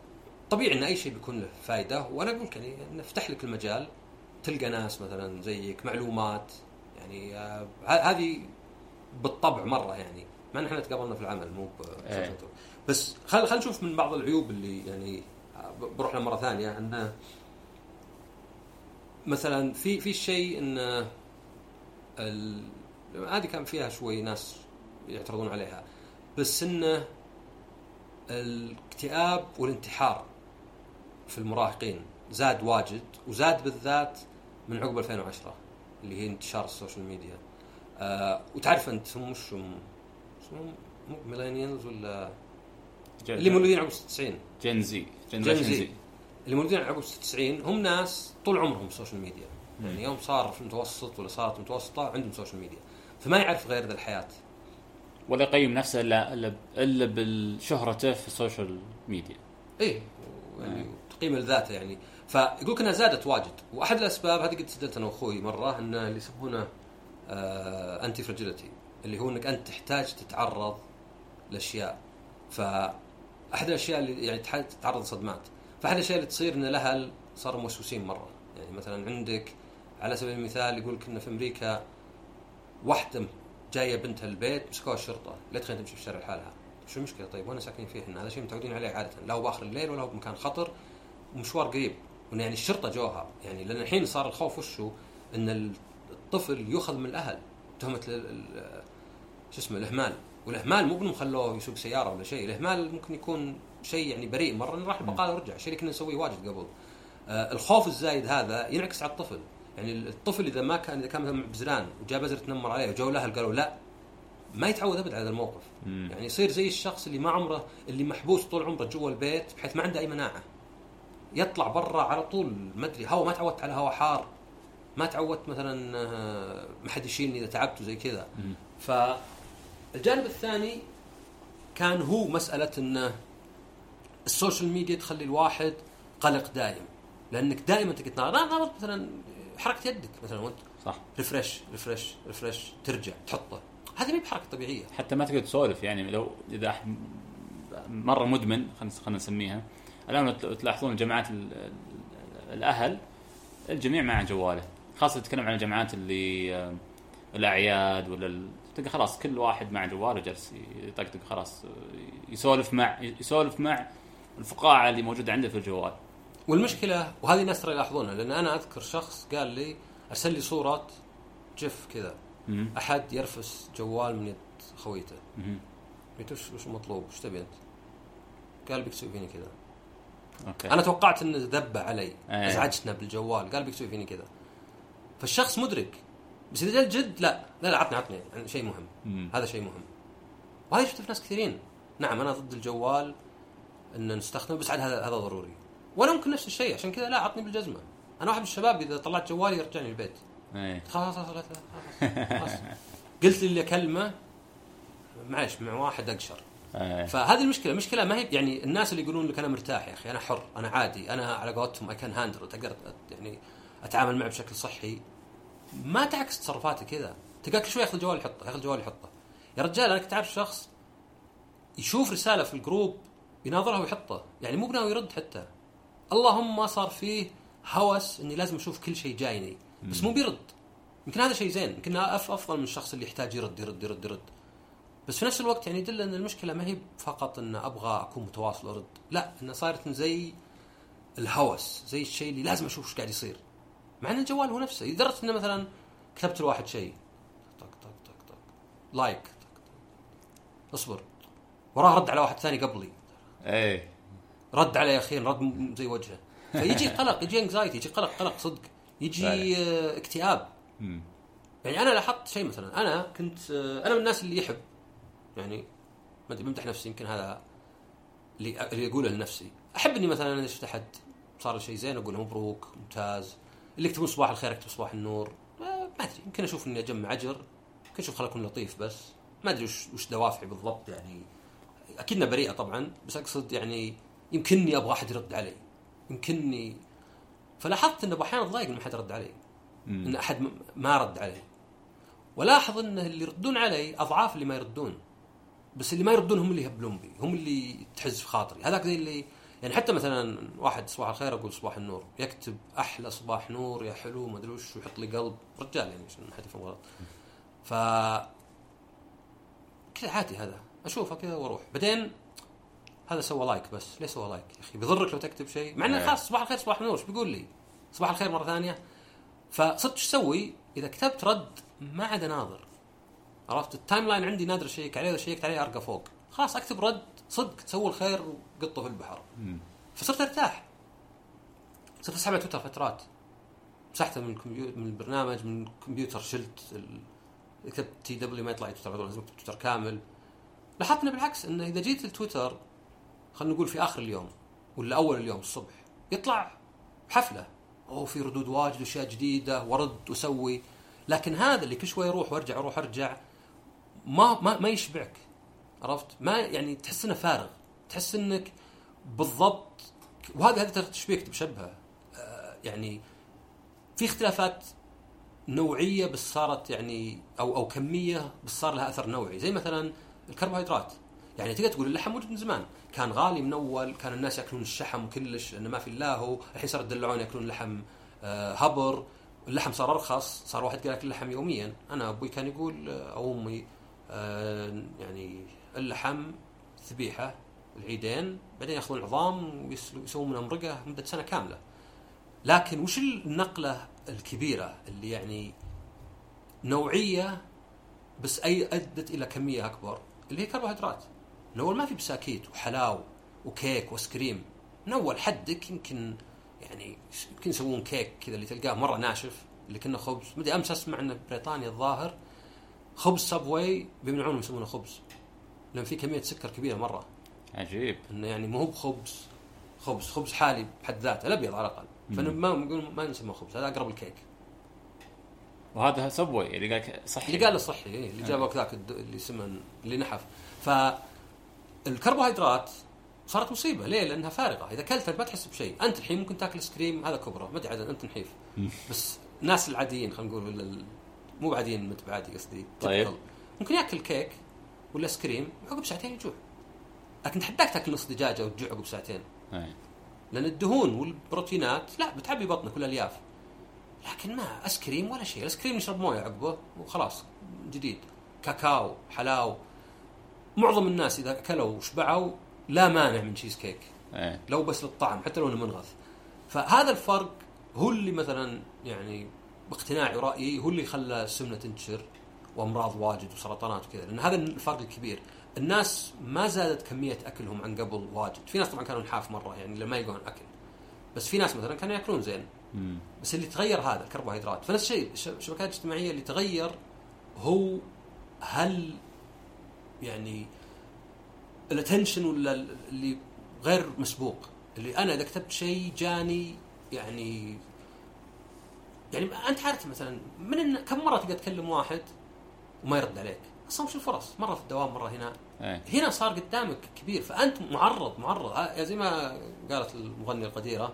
طبيعي إن أي شيء بيكون له فائده وأنا أقول لك يعني نفتح لك المجال تلقى ناس مثلا زيك معلومات. يعني آه، هذه بالطبع مرة يعني. ما إن إحنا تقابلنا في العمل مو إيه. بس خل خل نشوف من بعض العيوب اللي يعني بروح لها مرة ثانية. انه مثلا في في شيء إن ال... هذه كان فيها شوي ناس يعترضون عليها. بس انه الاكتئاب والانتحار في المراهقين زاد واجد وزاد بالذات من عقب 2010 اللي هي انتشار ال social media. آه وتعرف أنت هم وش هم مو millennials ولا اللي مولودين عقب 96 Gen Z. Gen Z. اللي مولودين عقب 96 هم ناس طول عمرهم social media يعني يوم صار في المتوسط ولا صارت متوسطة عندهم social media فما يعرف غير ذا الحياة. ولا يقيم نفسه الا إلا إلا بالشهرته في ال social ميديا إيه يعني تقييم لذاته يعني. فيقول انها زادت واجد. وأحد الأسباب هذه قد سجلت أنا واخوي مرة أن اللي يسمونه انتي فراجيلتي اللي هو إنك أنت تحتاج تتعرض لأشياء. فأحد الأشياء اللي يعني تتعرض لصدمات. فأحد الأشياء اللي تصير إن الأهل صاروا موسوسين مرة. يعني مثلا عندك على سبيل المثال يقول انه في أمريكا واحدة جاية بنتها البيت مسكوها الشرطة. لا تخليها تمشي في الشارع لحالها؟ شو المشكلة؟ طيب وأنا ساكنين فيه إحنا هذا شيء متعودين عليه عادة. لا هو بآخر الليل ولا هو بمكان خطر. ومشوار قريب. يعني الشرطة جوها. يعني لأن الحين صار الخوف وشو إن الطفل يؤخذ من الأهل تهمة شو اسمه الإهمال. والإهمال مو بإنهم خلوه يسوق سيارة ولا شيء الإهمال ممكن يكون شيء يعني بريء مرة راح البقالة ورجع شيء كنا نسويه واجد قبل. آه الخوف الزايد هذا ينعكس على الطفل. يعني الطفل إذا ما كان إذا كان مثلا بزران وجاء بزر تنمر عليه وجو الاهل قالوا لا ما يتعود ابد على هذا الموقف. مم. يعني يصير زي الشخص اللي ما عمره اللي محبوس طول عمره جوا البيت بحيث ما عنده أي مناعة. يطلع برا على طول ما أدري هوا ما تعودت على هوا حار. ما تعودت مثلا آه، ما حد يشيلني إذا تعبت وزي كذا. فالجانب الثاني كان هو مسألة انه ال social media تخلي الواحد قلق دائم. لأنك دائما تقعد ناظر مثلا حركة يدك مثلا وأنت صح. refresh refresh refresh ترجع تحطه. هذه ما بحركة طبيعية. حتى ما تقدر تسولف يعني لو إذا أحد مرة مدمن خلينا نسميها. الآن لو تلاحظون جماعات ال- ال- الأهل الجميع مع جواله. خاصة تتكلم عن الجماعات اللي آه، الأعياد ولا ال- تلقى خلاص كل واحد مع جواله جالس يطقطق خلاص يسولف مع يسولف مع الفقاعة اللي موجودة عنده في الجوال. والمشكلة وهذه الناس ترى يلاحظونها لأن أنا أذكر شخص قال لي أرسل لي صورة GIF كذا. أحد يرفس جوال من يد خويته. قلت وش وش مطلوب؟ وش تبي أنت؟ قال بيك تسوي فيني كذا. okay. أنا توقعت إنه ذبة علي. إيه. أزعجتنا بالجوال. قال بيك تسوي فيني كذا. فالشخص مدرك. بس إذا جاء الجد لا لا لا عطني عطني يعني شيء مهم. مم. هذا شيء مهم. وهذا شفته في ناس كثيرين. نعم أنا ضد الجوال إن نستخدمه بس عاد هذا هذا ضروري. وأنا ممكن نفس الشيء عشان كذا لا عطني بالجزمة. أنا واحد من الشباب إذا طلعت جوالي يرجعني البيت. إيه. خلاص خلاص خلاص خلاص قلت لي اللي أكلمه معلش مع واحد أقشر. إيه. فهذه المشكلة المشكلة ما هي يعني الناس اللي يقولون لك أنا مرتاح يا أخي أنا حر أنا عادي أنا على قولتهم اي كان هاندل أقدر يعني أتعامل معه بشكل صحي. ما تعكس تصرفاته كذا. تلقى كل شوي ياخذ الجوال يحطه ياخذ الجوال يحطه. يا رجال أنا كنت أعرف شخص يشوف رسالة في ال group يناظرها ويحطه. يعني مو بناوي يرد حتى. اللهم صار فيه هوس إني لازم أشوف كل شيء جايني. بس مو بيرد. يمكن هذا شيء زين. يمكن أف- أفضل من الشخص اللي يحتاج يرد يرد يرد يرد. بس في نفس الوقت يعني يدل إن المشكلة ما هي فقط إن أبغى أكون متواصل وارد لا انها صارت زي الهوس زي الشيء اللي لازم أشوف إيش قاعد يصير. مع إن الجوال هو نفسه. لدرجة إنه مثلا كتبت لواحد شيء. طق طق طق طق. لايك طق طق. اصبر. وراه رد على واحد ثاني قبلي. إيه. رد عليه أخيرا رد زي وجهه. فيجي [LAUGHS] قلق يجي انكزايتي يجي قلق قلق صدق. يجي آه، اكتئاب. يعني أنا لاحظت شيء مثلا. أنا كنت آه، أنا من الناس اللي يحب. يعني ما أدري بمدح نفسي يمكن هذا اللي اللي أقوله لنفسي. أحب إني مثلا اذا شفت أحد صار شيء زين أقول مبروك ممتاز. اللي يكتبون صباح الخير اكتب صباح النور. آه، ما أدري يمكن أشوف إني أجمع أجر. يمكن أشوف اكون لطيف بس. ما أدري وش وش دوافعي بالضبط يعني. أكيد إنها بريئة طبعا بس أقصد يعني يمكنني أبغى أحد يرد علي. يمكنني. فلاحظت انه أحيانا اتضايق ان ما حد رد علي. إن أحد ما رد علي. ولاحظ إن اللي يردون علي أضعاف اللي ما يردون. بس اللي ما يردون هم اللي يهبلون بي هم اللي تحز في خاطري. هذاك زي اللي يعني حتى مثلا واحد صباح الخير أقول صباح النور يكتب أحلى صباح نور يا حلو ما أدري وش ويحط لي قلب. رجال يعني عشان ما حد يفهم غلط ف كذا عادي هذا. أشوفه كذا وأروح. بعدين هذا سوى like بس. ليش سوى like يا أخي؟ بيضرك لو تكتب شيء. مع إنه إيه. خلاص صباح الخير صباح النور إيش بيقول لي؟ صباح الخير مرة ثانية. فصرت إيش أسوي؟ إذا كتبت رد ما عاد أناظر. عرفت؟ ال timeline عندي نادر أشيك عليه اذا شيكت عليه أرقى فوق. خلاص أكتب رد صدق تسوي الخير وقطه في البحر. مم. فصرت أرتاح. صرت أسحب على تويتر فترات. مسحته من الكمبيوتر من البرنامج من الكمبيوتر شلت ال... كتبت تي دبليو ما يطلع لي تويتر لازم أكتب تويتر كامل. لاحظت إنه بالعكس إنه إذا جيت لتويتر خلينا نقول في آخر اليوم ولا أول اليوم الصبح يطلع حفلة. أو في ردود واجد وأشياء جديدة ورد وسوي. لكن هذا اللي كل شوي يروح وأرجع أروح أرجع ما ما ما يشبعك. عرفت؟ ما يعني تحس إنه فارغ. تحس إنك بالضبط وهذا هذا ترى تشبيك بشبهه آه، يعني في اختلافات نوعية بس صارت يعني أو أو كمية بس صار لها أثر نوعي. زي مثلا الكربوهيدرات. يعني تقدر تقول اللحم موجود من زمان. كان غالي من اول كان الناس يأكلون الشحم كلش لأنه ما في إلا هو. الحين صار يدلعون يأكلون لحم آه، هبر. اللحم صار أرخص صار واحد ياكل اللحم يوميا. أنا أبوي كان يقول آه، أو أمي يعني اللحم ذبيحه العيدين بعدين يأخذون العظام ويسوون منها مرقه مدة سنة كاملة. لكن وش النقلة الكبيرة اللي يعني نوعية بس أي أدت إلى كمية أكبر؟ اللي هي كربوهيدرات. من اول ما في بساكيت وحلاو وكيك واسكريم من أول حدك يمكن يعني يمكن يسوون كيك كذا اللي تلقاه مرة ناشف اللي كنا خبز. مدري أمس أسمع إن بريطانيا الظاهر خبز صبواي بيمنعونهم يسمونه خبز. لأن في كمية سكر كبيرة مرة. عجيب. إنه يعني مو هو بخبز. خبز خبز حالي بحد ذاته الأبيض على الأقل. فانا ما ما نسميه خبز هذا أقرب الكيك وهذا صبواي اللي قال صحي. اللي قال صحي إيه اللي جاب ذاك اللي سمن اللي نحف. فالكربوهيدرات صارت مصيبة. ليه؟ لأنها فارغة. إذا أكلتها ما تحس بشيء. أنت الحين ممكن تاكل ايس كريم هذا كبرة. ما أدري أنت نحيف. بس الناس العاديين خلينا نقول مو بعاديين مت بعادي قصدي طيب. ممكن ياكل كيك ولا كريم عقب ساعتين يجوع. لكن تحداك تاكل نص دجاجة وتجوع عقب ساعتين. لأن الدهون والبروتينات لا بتعبي بطنك والالياف لكن ما ايس كريم ولا شيء. الايس كريم نشرب موية عقبه وخلاص جديد. كاكاو حلاو. معظم الناس إذا أكلوا وشبعوا لا مانع من تشيز كيك إيه لو بس للطعم حتى لو إنه منغث فهذا الفرق هو اللي مثلا يعني باقتناعي ورأيي هو اللي خلى السمنة تنتشر. وامراض واجد وسرطانات وكذا لأن هذا الفرق الكبير. الناس ما زادت كمية أكلهم عن قبل واجد. في ناس طبعا كانوا نحاف مرة يعني لما يلقون أكل. بس في ناس مثلا كانوا يأكلون زين. مم. بس اللي تغير هذا الكربوهيدرات. فنفس الشيء الش- الشبكات الاجتماعية اللي تغير هو هل يعني الاتنشن ولا ال- اللي غير مسبوق. اللي أنا إذا كتبت شيء جاني يعني يعني أنت عارف مثلا من كم مرة تقدر تكلم واحد وما يرد عليك. أصلا وش الفرص؟ مرة في الدوام مرة هنا. إيه. هنا صار قدامك كبير فأنت معرض معرض. آه، زي ما قالت المغنية القديرة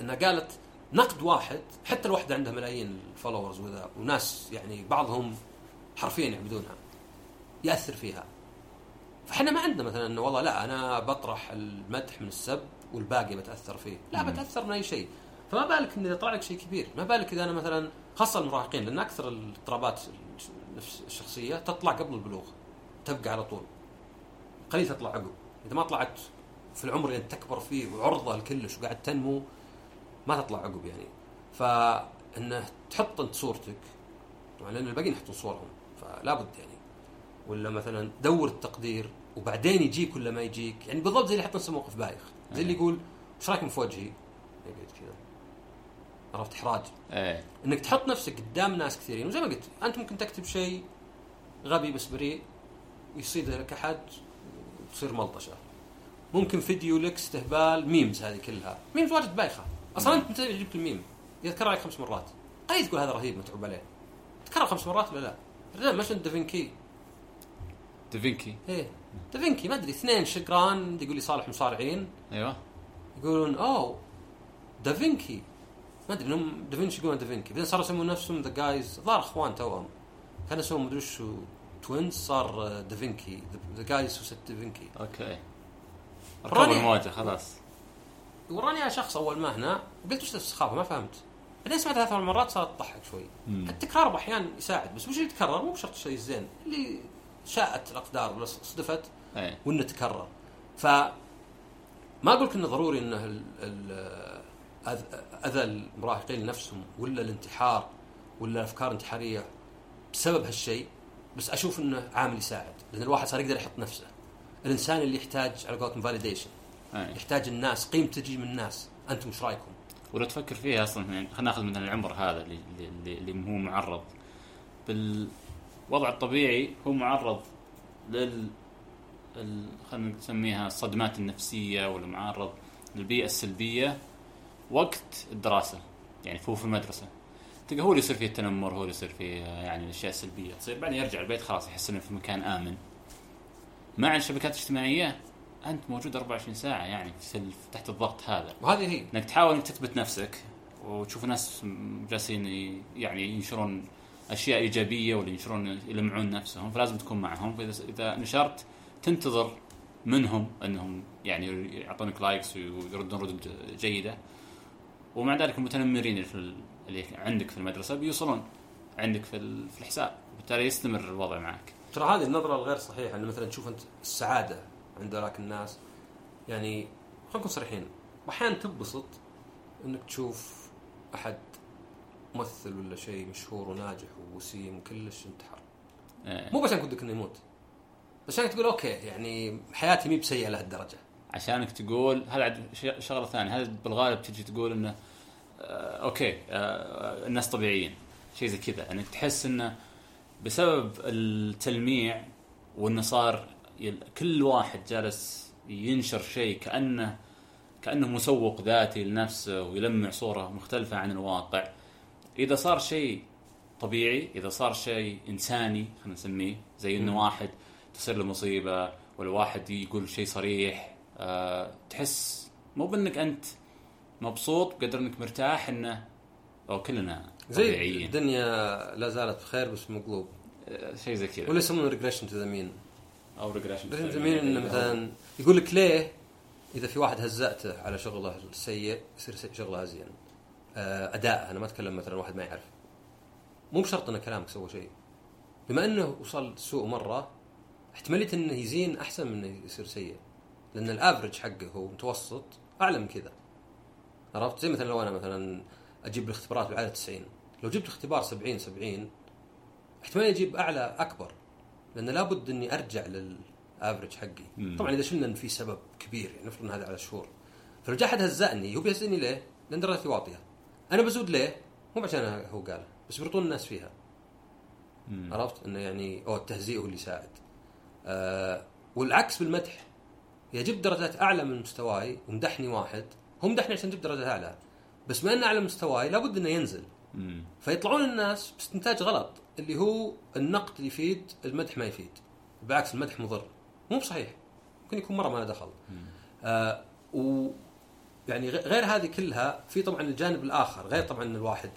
إنها قالت نقد واحد حتى الوحدة عندها ملايين ال followers وذا وناس يعني بعضهم حرفيا يعبدونها يأثر فيها. فإحنا ما عندنا مثلا إنه والله لا أنا بطرح المدح من السب والباقي بتأثر فيه. لا مم. بتأثر من أي شيء. فما بالك إن إذا طلع لك شيء كبير. ما بالك إذا أنا مثلا خاصة المراهقين لأن أكثر الاضطرابات الشخصية تطلع قبل البلوغ تبقى على طول. قليل تطلع عقب. إذا ما طلعت في العمر اللي انت تكبر فيه وعرضة لكلش وقاعد تنمو ما تطلع عقب يعني. فإنه تحط أنت صورتك طبعا لأن الباقيين يحطون صورهم فلا بد يعني. ولا مثلا دور التقدير وبعدين يجيك ولا ما يجيك. يعني بالضبط زي اللي يحط نفسه موقف بايخ. زي اللي يقول إيش رايكم في وجهي؟ عرفت إحراج. إيه. إنك تحط نفسك قدام ناس كثيرين وزي ما قلت أنت ممكن تكتب شيء غبي بس بريء يصيد لك أحد وتصير ملطشة. ممكن فيديو لك استهبال memes هذه كلها. memes واجد بايخة. أصلا أنت متى جبت الميم يذكر عليك خمس مرات. أي تقول هذا رهيب متعوب عليه. تكرر خمس مرات ولا لا؟ لا مش دافنكي. دافنكي. إيه. دافنكي ما أدري اثنين شقران يقول لي صالح مصارعين. أيوه. يقولون أوه دافنكي. ما أدري انهم دافنشي يقولون دافنكي بعدين صاروا يسمون نفسهم the guys ظهر أخوان توهم كانوا يسمون مدري وشو توينز صار دافنكي ذا جايز هو ست دافنكي أوكي. ركب راني- المواجهه خلاص. وراني شخص أول ما هنا وقلت وش السخافة؟ ما فهمت. بعدين سمعتها ثلاث مرات صارت تضحك شوي. التكرار أحيانا يساعد بس وش اللي يتكرر مو بشرط الشيء الزين اللي شاءت الأقدار ولا صدفت إيه. وإنه تكرر. ف ما أقول لك إنه ضروري إنه ال- ال- أذ- أذى المراهقين نفسهم ولا الانتحار ولا أفكار انتحارية بسبب هالشيء بس أشوف إنه عامل يساعد لأن الواحد صار يقدر يحط نفسه. الإنسان اللي يحتاج على قولتهم فاليديشن يحتاج الناس قيمة تجي من الناس. أنتم إيش رأيكم؟ ولو تفكر فيها أصلا خلينا نأخذ مثلا العمر هذا اللي اللي, اللي هو معرض. بالوضع الطبيعي هو معرض لل خلينا نسميها الصدمات النفسية ولا معرض للبيئة السلبية. وقت الدراسة. يعني هو في المدرسة. تلقى هو اللي يصير فيه التنمر هو اللي يصير فيه يعني الأشياء السلبية. تصير بعدين يرجع البيت خلاص يحس إنه في مكان آمن. مع الشبكات الاجتماعية أنت موجود 24 ساعة يعني في تحت الضغط هذا. وهذه هي. إنك تحاول إنك تثبت نفسك وتشوف ناس جالسين يعني ينشرون أشياء إيجابية ولا ينشرون يلمعون نفسهم فلازم تكون معهم. فإذا إذا نشرت تنتظر منهم إنهم يعني يعطونك likes ويردون ردود جيدة. ومع ذلك المتنمرين اللي, في ال- اللي عندك في المدرسة بيوصلون عندك في في الحساب. بالتالي يستمر الوضع معك. ترى هذه النظرة الغير صحيحة إن مثلا تشوف أنت السعادة عند ذاك الناس. يعني خلينا نكون صريحين واحيانا تنبسط إنك تشوف أحد ممثل ولا شيء مشهور وناجح ووسيم وكلش انتحر. آه، مو بس عشان ودك إنه يموت بس عشان تقول okay يعني حياتي مي بسيئة لهالدرجة. عشانك تقول هذا شغلة ثانية هذا بالغالب تجي تقول إنه okay آه الناس طبيعيين. شيء زي كذا. انك تحس إنه بسبب التلميع وإنه صار كل واحد جالس ينشر شيء كأنه كأنه مسوق ذاتي لنفسه ويلمع صورة مختلفة عن الواقع. إذا صار شيء طبيعي إذا صار شيء إنساني خلينا نسميه زي إنه. واحد تصير له مصيبة ولا واحد يقول شيء صريح أه تحس مو بإنك أنت مبسوط بقدر إنك مرتاح إنه أو كلنا زي طبيعيين. الدنيا لا زالت بخير بس مقلوب أه شيء زي كذا. ولا يسمونه regression to the mean أو regression to the mean إنه مثلا يقول لك ليه إذا في واحد هزأته على شغله السيء يصير شغله أزين. آه، أداء أنا ما أتكلم مثلا واحد ما يعرف. مو بشرط ان كلامك سوى شيء. بما إنه وصل سوء مرة احتمالية إنه يزين أحسن من إنه يصير سيء. لأن الافرج حقه هو متوسط أعلى من كذا. عرفت؟ زي مثلا لو أنا مثلا أجيب الاختبارات بالعاده 90 لو جبت اختبار 70 70 احتمال أجيب أعلى أكبر لأن لابد إني أرجع للافرج حقي. مم. طبعا إذا شلنا إن في سبب كبير يعني نفرض هذا على شهور. فلو جاء احد هزأني هو بيهزني ليه؟ لأن درجتي واطية. أنا بزود ليه؟ مو عشان هو قال بس بيرطون الناس فيها. مم. عرفت؟ إنه يعني أو التهزيء هو اللي يساعد. آه والعكس بالمدح. اذا جبت درجات أعلى من مستواي ومدحني واحد هو مدحني عشان جبت درجات اعلى بس ما انه اعلى مستواي لابد إنه ينزل. مم. فيطلعون الناس باستنتاج غلط اللي هو النقد يفيد المدح ما يفيد. بالعكس المدح مضر. مو بصحيح. ممكن يكون مرة ما له دخل. آه و يعني غير هذه كلها في طبعا الجانب الآخر غير طبعا إن الواحد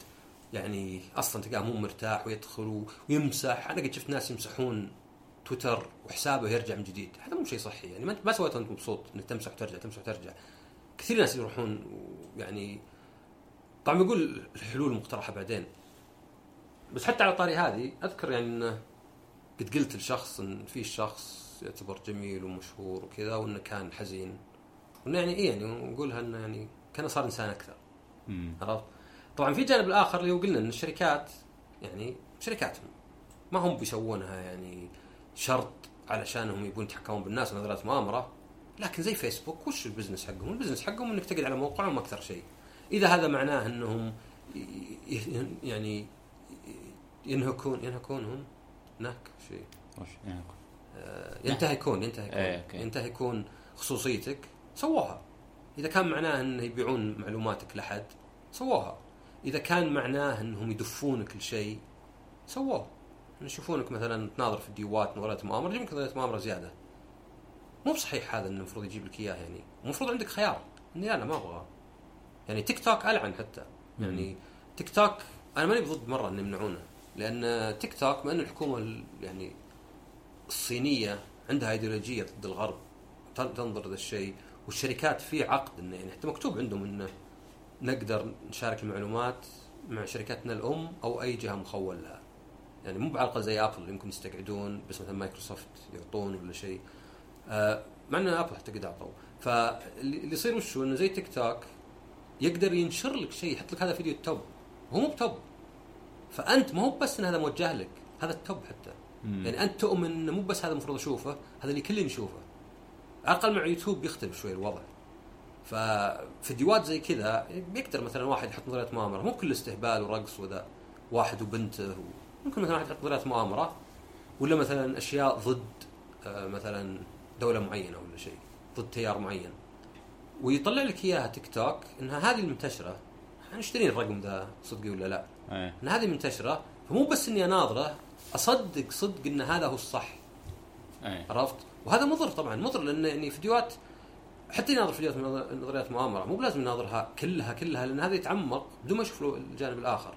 يعني أصلا تلقاه مو مرتاح ويدخل ويمسح. أنا قد شفت ناس يمسحون تويتر وحسابه يرجع من جديد. هذا مو شيء صحي. يعني ما انت ما سويته وأنت مبسوط إنك تمسح وترجع تمسح وترجع. كثير ناس يروحون يعني طبعا بيقول الحلول مقترحه بعدين بس حتى على طاري هذه أذكر يعني إنه قد قلت لشخص إن في شخص يعتبر جميل ومشهور وكذا وإنه كان حزين وإنه يعني إيه يعني نقولها إنه يعني كان صار إنسان أكثر. عرفت؟ طبعا في جانب الآخر اللي هو قلنا إن الشركات يعني شركاتهم ما هم بيسوونها يعني شرط علشانهم يبون يتحكمون بالناس ونظرات مؤامرة لكن زي فيسبوك وش ال business حقهم؟ ال business حقهم إنك تقعد على موقعهم أكثر شيء. إذا هذا معناه إنهم يعني ينهكون ينهكونهم؟ نهك شيء. وش يعني آه، ينتهكون ينتهكون. إيه،. ينتهكون خصوصيتك سووها إذا كان معناه انه يبيعون معلوماتك لحد سووها إذا كان معناه إنهم يدفونك لشيء سووه يشوفونك مثلا تناظر في الديوات نظريات مؤامرة نظريات مؤامرة زيادة. مو بصحيح هذا إنه المفروض يجيب لك إياه يعني المفروض عندك خيار. إني أنا ما أبغى يعني تيك توك ألعن حتى. يعني تيك توك أنا ماني ضد مرة ان يمنعونه لأن تيك توك بما ان الحكومة ال- يعني الصينية عندها إيديولوجية ضد الغرب. تن- تنظر ذا الشيء والشركات في عقد إنه يعني حتى مكتوب عندهم إنه نقدر نشارك المعلومات مع شركاتنا الأم أو أي جهة مخول لها. يعني مو بعلاقه زي ابل يمكن يستقعدون بس مثلا مايكروسوفت يعطون ولا شيء. مع ان ابل حتى قد اعطوا. فاللي اللي يصير وش إنه زي تيك توك يقدر ينشر لك شيء يحط لك هذا فيديو ال top هو مو ب top. فأنت ما هو بس إن هذا موجه لك هذا ال top حتى. مم. يعني أنت تؤمن إنه مو بس هذا المفروض أشوفه هذا اللي كل يشوفه على الاقل مع يوتيوب يختلف شوي الوضع. ففيديوهات زي كذا بيقدر مثلا واحد يحط نظريات مؤامرة. مو كل استهبال ورقص وذا واحد وبنته ممكن مثلا واحد يحط نظريات مؤامرة. ولا مثلا أشياء ضد آه، مثلا دولة معينة ولا شيء ضد تيار معين ويطلع لك إياها تيك توك إنها هذه المنتشرة نشتري الرقم ذا صدقي ولا لا إيه. إن هذه منتشرة فمو بس إني أناظره أصدق صدق إن هذا هو الصح إيه. عرفت؟ وهذا مضر طبعا مضر لأن يعني فيديوهات حتى يناظر فيديوهات نظريات مؤامرة مو بلازم يناظرها كلها كلها لأن هذا يتعمق بدون ما يشوف الجانب الآخر.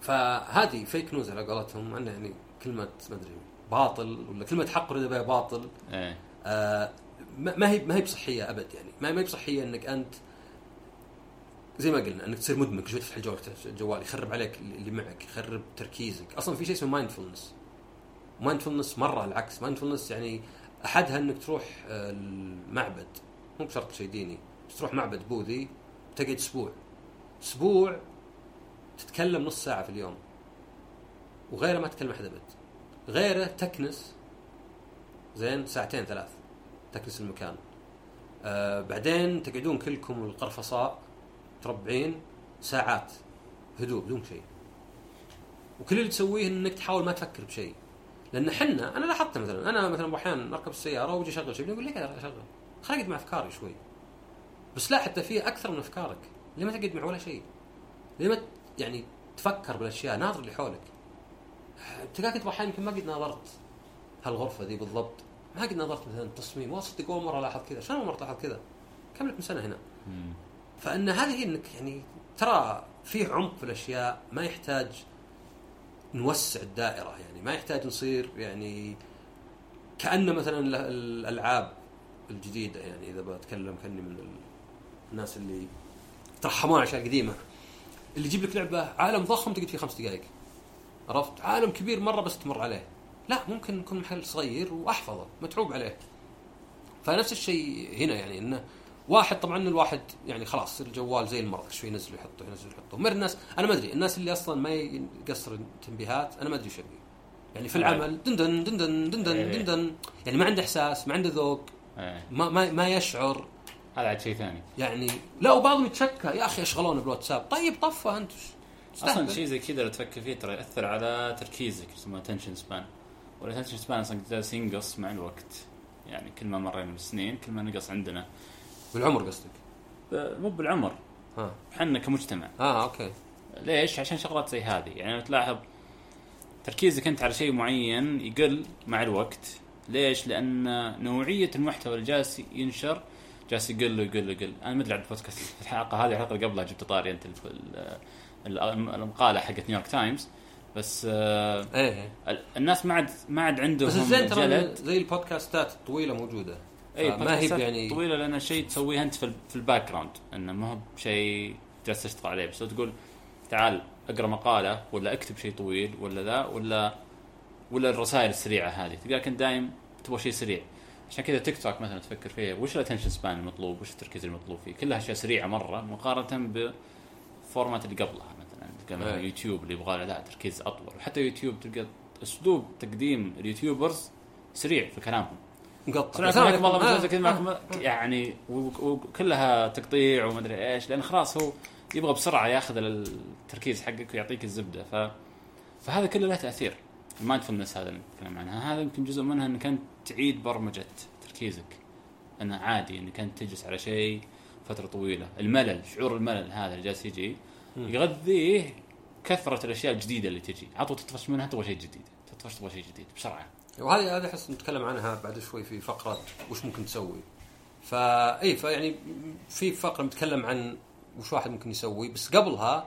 فهذه fake news على قولتهم مع يعني كلمة ما أدري باطل ولا كلمة حق أريد بها باطل إيه. آه، ما هي ما هي بصحية أبد يعني. ما هي بصحية إنك أنت زي ما قلنا إنك تصير مدمن كل شوي تفتح الجوال الجوال يخرب عليك اللي معك يخرب تركيزك. أصلا في شيء اسمه mindfulness mindfulness مرة العكس. mindfulness يعني أحدها إنك تروح آه، المعبد. مو بشرط شيء ديني. بس تروح معبد بوذي تقعد أسبوع. أسبوع تتكلم نص ساعة في اليوم. وغيره ما تتكلم أحد أبد. غيره تكنس زين ساعتين ثلاث تكنس المكان. آه بعدين تقعدون كلكم القرفصاء تربعين ساعات هدوء بدون شيء. وكل اللي تسويه إنك تحاول ما تفكر بشيء. لأن حنا أنا لاحظت مثلا أنا مثلا أحيانا أركب السيارة وأجي أشغل شيء ليه قاعد أشغل؟ خليني اقعد مع أفكاري شوي. بس لا حتى فيه أكثر من أفكارك. ليه ما تقعد مع ولا شيء؟ ليه ما يعني تفكر بالأشياء ناظر اللي حولك. انت أحيانا يمكن ما قد ناظرت هالغرفة ذي بالضبط. ما قد ناظرت مثلا التصميم. والله صدق أول مرة لاحظ كذا. شلون أول مرة تلاحظ كذا؟ كم لك من سنة هنا. فإن هذه إنك يعني ترى في عمق في الأشياء. ما يحتاج نوسع الدائرة يعني. ما يحتاج نصير يعني كأن مثلا ال- الألعاب الجديدة يعني. إذا بتكلم كأني من ال- الناس اللي ترحمون على الاشياء القديمه اللي يجيب لك لعبة عالم ضخم تقعد فيه خمس دقائق عرفت؟ عالم كبير مرة بس تمر عليه. لا ممكن يكون محل صغير وأحفظه متعوب عليه. فنفس الشيء هنا يعني إنه واحد طبعا الواحد يعني خلاص الجوال زي المرض شوي ينزل يحطه ينزل يحطه مر الناس أنا ما أدري الناس اللي أصلا ما يقصر تنبيهات أنا ما أدري يبي يعني في العمل دندن دندن دندن إيه. دندن يعني ما عنده إحساس ما عنده ذوق إيه. ما ما ما يشعر. هذا عاد شيء ثاني. يعني لا وبعضهم يتشكى. يا أخي اشغلونا بالواتساب. طيب طفه انت أصلا. شيء زي كذا لو تفكر فيه ترى يأثر على تركيزك يسمونه attention span وال attention span أصلا جالس ينقص مع الوقت. يعني كل ما مرينا بالسنين كل ما نقص عندنا. بالعمر قصدك؟ ب- مو بالعمر. ها. إحنا كمجتمع. آه أوكي. ليش؟ عشان شغلات زي هذه. يعني تلاحظ تركيزك أنت على شيء معين يقل مع الوقت. ليش؟ لأن نوعية المحتوى اللي جالس ينشر جالس يقل ويقل ويقل. أنا ما أدري عن البودكاست الحلقة هذه الحلقة اللي قبلها جبت طاري أنت المقاله حقت نيويورك تايمز بس آه، إيه. إيه. ال- الناس ما عاد ما عاد عندهم بس الزين ترى جلد. زي البودكاستات الطويله موجودة. اي ما هي يعني طويلة لأن شيء تسويه أنت في ال background إنه ما هو بشيء جالس تشتغل عليه. بس لو تقول تعال أقرأ مقالة ولا أكتب شيء طويل ولا ذا ولا ولا الرسائل السريعة هذه. تلقاك أنت دايم تبغى شيء سريع. عشان كذا تيك توك مثلا تفكر فيها وش ال attention span المطلوب؟ وش التركيز المطلوب فيه؟ كلها أشياء سريعة مرة مقارنة ب format اللي قبلها. مثلا إيه. يوتيوب اللي يبغى له لا تركيز أطول. وحتى يوتيوب تلقى أسلوب تقديم ال YouTubers سريع في كلامهم. مقطع. عليكم والله آه، آه. معكم. يعني و- وكلها تقطيع ومدري إيش لأن خلاص هو يبغى بسرعة ياخذ التركيز حقك ويعطيك الزبدة. ف فهذا كله له تأثير. ال mindfulness هذا اللي نتكلم عنها هذا يمكن جزء منها انك انت تعيد برمجة تركيزك. انه عادي انك انت تجلس على شيء فترة طويلة. الملل شعور الملل هذا اللي جالس يجي. يغذيه كثرة الأشياء الجديدة اللي تجي عطوا تطفش منها تبغى شيء جديد تطفش تبغى شيء جديد بسرعة وهذه هذه أحس نتكلم عنها بعد شوي في فقرة وش ممكن تسوي. فاي فيعني في فقرة نتكلم عن وش واحد ممكن يسوي بس قبلها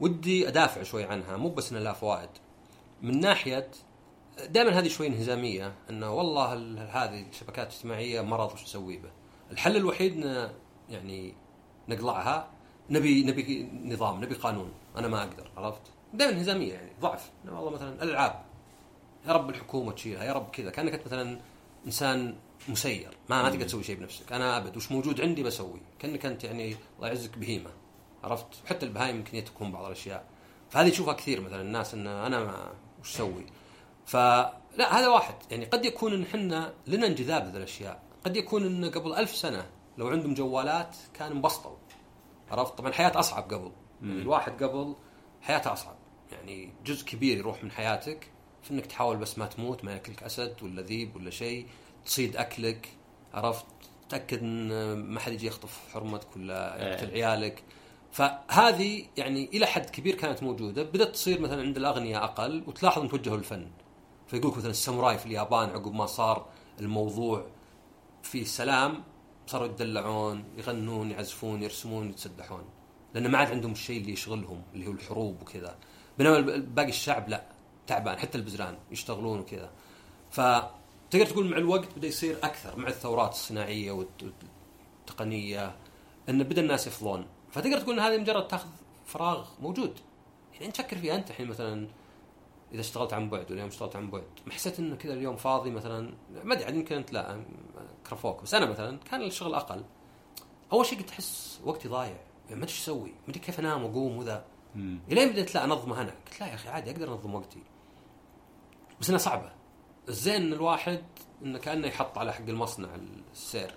ودي أدافع شوي عنها مو بس انها لها فوائد. من ناحية دائما هذه شوي انهزامية إنه والله ال- هذه الشبكات الاجتماعية مرض وش نسوي به؟ الحل الوحيد إن يعني نقلعها نبي نبي نظام نبي قانون. أنا ما أقدر عرفت؟ دائما انهزاميه يعني ضعف. والله مثلا الألعاب يا رب الحكومة تشيلها يا رب كذا. كأنك أنت مثلا إنسان مسير ما ما تقدر تسوي شيء بنفسك. أنا أبد وش موجود عندي بسوي. كأنك أنت يعني الله يعزك بهيمة عرفت؟ حتى البهايم يمكن تكون بعض الأشياء. فهذه تشوفها كثير مثلا الناس إن أنا ما وش أسوي؟ فلا هذا واحد. يعني قد يكون إن إحنا لنا انجذاب هذه الأشياء. قد يكون إن قبل ألف سنة لو عندهم جوالات كان انبسطوا. عرفت؟ طبعا الحياة أصعب قبل. يعني الواحد قبل حياته أصعب. يعني جزء كبير يروح من حياتك في إنك تحاول بس ما تموت ما يأكلك أسد ولا ذيب ولا شيء تصيد أكلك عرفت؟ تأكد إن ما حد يجي يخطف حرمتك ولا إيه. يقتل عيالك. فهذه يعني إلى حد كبير كانت موجودة. بدأت تصير مثلا عند الأغنياء أقل وتلاحظ إن توجهوا للفن. فيقولك مثلا الساموراي في اليابان عقب ما صار الموضوع في سلام صاروا يتدلعون يغنون يعزفون يرسمون يتسدحون لأن ما عاد عندهم الشيء اللي يشغلهم اللي هو الحروب وكذا. بينما باقي الشعب لا تعبان حتى البزران يشتغلون وكذا. فتقدر تقول مع الوقت بدأ يصير أكثر مع الثورات الصناعية والت- والتقنية إن بدأ الناس يفضون. فتقدر تقول إن هذه مجرد تاخذ فراغ موجود. يعني أنت فكر فيها أنت الحين مثلا. إذا اشتغلت عن بعد واليوم اشتغلت عن بعد. ما حسيت إنه كذا اليوم فاضي مثلا؟ ما أدري يمكن أنت لا كرفوك. بس أنا مثلا كان الشغل أقل. أول شيء كنت أحس وقتي ضايع. يعني ما أدري إيش أسوي. ما أدري كيف أنام وأقوم وذا. إلين بديت لا انظمه أنا. قلت لا يا أخي عادي أقدر أنظم وقتي. بس إنها صعبة. الزين إن الواحد إنه كأنه يحط على حق المصنع السير.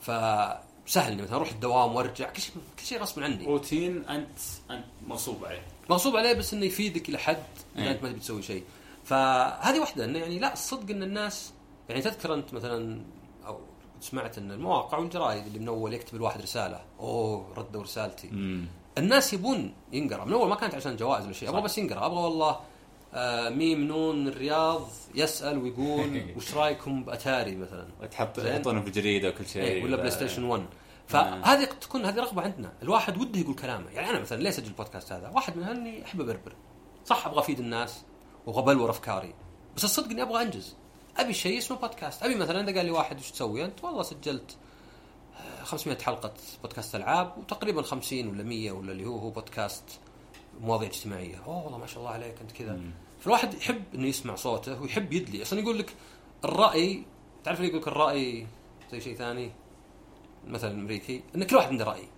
فسهل اني مثلا أروح الدوام وأرجع. كل شيء كل شيء غصب عني. روتين أنت أنت مغصوب عليه. مغصوب عليه بس إنه يفيدك إلى حد اذا. انت ما تبي تسوي شيء فهذه واحدة إنه يعني لا الصدق إن الناس يعني تذكر أنت مثلا أو سمعت إن المواقع والجرايد اللي من أول يكتب الواحد رسالة أوه ردوا رسالتي مم. الناس يبون ينقرأ من أول ما كانت عشان جوائز ولا شيء أبغى. بس ينقرأ أبغى والله آه ميم نون الرياض يسأل ويقول [LAUGHS] وش رأيكم بأتاري مثلا تحط. يحطونه في الجريده وكل شيء إيه ولا بلاي ستيشن 1 نعم. فهذه قد تكون هذه رغبة عندنا. الواحد وده يقول كلامه. يعني أنا مثلا ليه اسجل البودكاست هذا. واحد من اني أحب أبربر. صح أبغى أفيد الناس وابغى ابلور افكاري بس الصدق إني أبغى أنجز. أبي شيء اسمه بودكاست. أبي مثلا إذا قال لي واحد وش تسوي أنت؟ والله سجلت آه، 500 حلقة بودكاست ألعاب وتقريبا 50 ولا 100 ولا اللي هو هو بودكاست مواضيع اجتماعية. أوه والله ما شاء الله عليك أنت كذا. فالواحد يحب إنه يسمع صوته ويحب يدلي. أصلا يقول لك الرأي تعرف اللي يقول لك الرأي زي شيء ثاني؟ مثلا الامريكي ان كل واحد عنده رأي.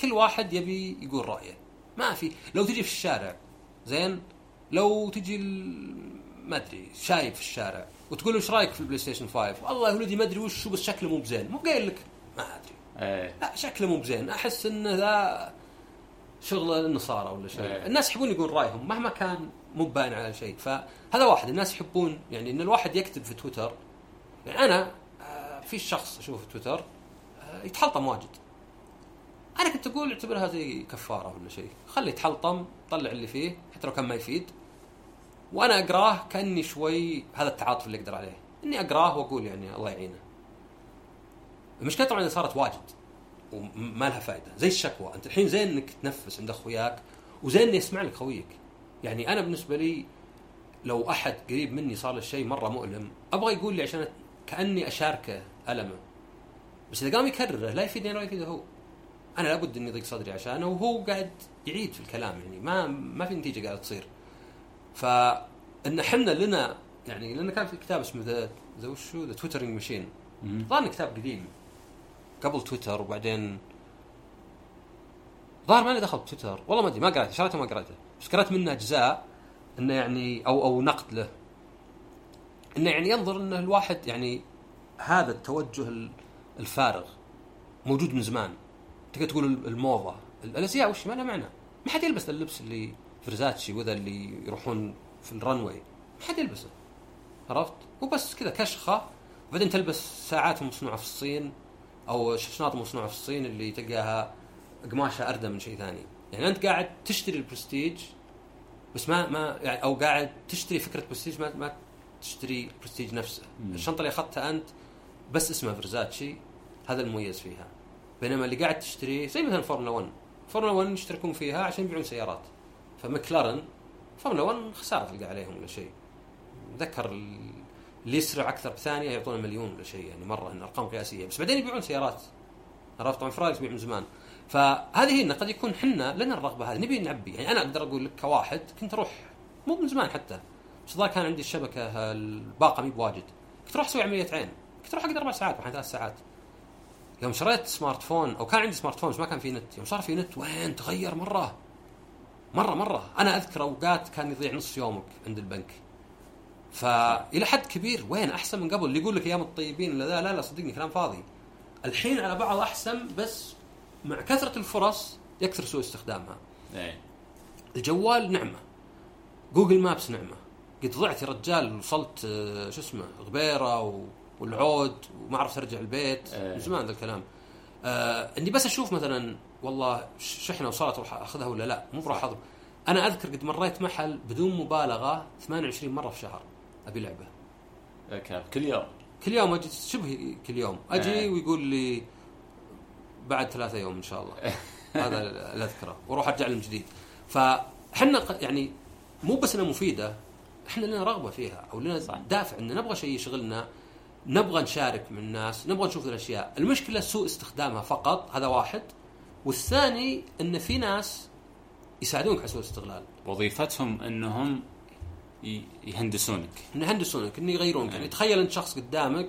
كل واحد يبي يقول رأيه. ما في لو تجي في الشارع زين؟ لو تجي ما أدري شايب في الشارع وتقول له إيش رأيك في البلاي ستيشن 5 والله يا ولدي ما أدري وش بس شكله مو بزين. مو قايل لك ما أدري. إيه. لا شكله مو بزين. أحس إنه ذا شغل النصارى ولا شيء. إيه. الناس يحبون يقول رأيهم مهما كان مو باين على شيء. فهذا واحد الناس يحبون يعني إن الواحد يكتب في تويتر. يعني أنا آه، في شخص أشوفه في تويتر يتحلطم واجد. أنا كنت أقول اعتبرها زي كفارة ولا شيء. خليه يتحلطم طلع اللي فيه حتى لو كان ما يفيد. وأنا أقراه كأني شوي هذا التعاطف اللي أقدر عليه. إني أقراه وأقول يعني الله يعينه. المشكلة طبعا صارت واجد وما لها فائده زي الشكوى. أنت الحين زين إنك تنفس عند أخوياك وزين انه يسمع لك خويك. يعني أنا بالنسبة لي لو أحد قريب مني صار له شيء مرة مؤلم أبغى يقول لي عشان كأني أشاركه ألمه. بس إذا قام يكرره لا يفيدني ولا يفيده هو. أنا لابد إني ضيق صدري عشانه وهو قاعد يعيد في الكلام يعني ما ما في نتيجة قاعدة تصير. فإن إحنا لنا يعني لنا كان في كتاب اسمه the the وشو The Twittering Machine. ظهر كتاب قديم. قبل تويتر وبعدين ظهر ماني دخلت تويتر. والله ما أدري ما قريته شريته ما قريته بس قريت منه أجزاء إنه يعني أو أو نقد له. إنه يعني ينظر إنه الواحد يعني هذا التوجه ال- الفارغ موجود من زمان. تقدر تقول الموضة. الازياء وش ما لها معنى؟ ما حد يلبس اللبس اللي فرزاتشي وذا اللي يروحون في الرنوي. ما حد يلبسه. عرفت؟ وبس كذا كشخة. وبعدين تلبس ساعات مصنوعة في الصين أو شنط مصنوعة في الصين اللي تلقاها قماشها أردى من شيء ثاني. يعني أنت قاعد تشتري البرستيج بس ما ما يعني أو قاعد تشتري فكرة برستيج ما, ما تشتري البرستيج نفسه. الشنطة اللي أخذتها أنت بس اسمها فيرزاتشي هذا المميز فيها. بينما اللي قاعد تشتريه زي مثلا فورمولا 1 فورمولا 1 يشتركون فيها عشان يبيعون سيارات. فمكلارن فورمولا 1 خسارة تلقى عليهم ولا شيء. ذكر ال- اللي يسرع أكثر بثانية يعطونه مليون ولا شيء يعني مرة إن أرقام قياسية. بس بعدين يبيعون سيارات. عرفت؟ طبعا فرايز يبيع من زمان. فهذه إنه قد يكون حنا لنا الرغبة هذه نبي نعبي. يعني أنا أقدر أقول لك كواحد كنت أروح مو من زمان حتى. بس كان عندي الشبكة الباقة مي بواجد. كنت أروح أسوي عملية عين. كنت أروح اقعد أربع ساعات واحيانا ثلاث ساعات. يوم شريت smartphone أو كان عندي smartphone بس ما كان في نت. يوم صار في نت وين؟ تغير مرة. مرة مرة. أنا أذكر أوقات كان يضيع نص يومك عند البنك. فإلى حد كبير وين؟ أحسن من قبل. اللي يقول لك أيام الطيبين ذا لا لا صدقني كلام فاضي. الحين على بعض أحسن بس مع كثرة الفرص يكثر سوء استخدامها. إيه. الجوال نعمة. جوجل مابس نعمة. قد ضعت يا رجال وصلت آه، شو اسمه غبيرة و- والعود وما عرفت أرجع البيت. إيه. من زمان ذا الكلام. آه إني بس أشوف مثلا والله شحنه وصلت أروح أخذها ولا لا؟ مو بروح اضرب أنا أذكر قد مريت محل بدون مبالغة 28 مرة في شهر أبي لعبة. كل يوم؟ كل يوم أجي شبه كل يوم. أجي إيه. ويقول لي بعد ثلاثة يوم إن شاء الله. [LAUGHS] هذا اللي اذكره وأروح أرجع له من جديد. فإحنا يعني مو بس إنها مفيدة إحنا لنا رغبة فيها أو لنا صح. دافع إن نبغى شيء يشغلنا. نبغى نشارك من الناس نبغى نشوف الأشياء. المشكلة سوء استخدامها فقط هذا واحد. والثاني إن في ناس يساعدونك على سوء الاستغلال. وظيفتهم إنهم يهندسونك. إن يهندسونك إن يغيرونك. يعني تخيل أنت شخص قدامك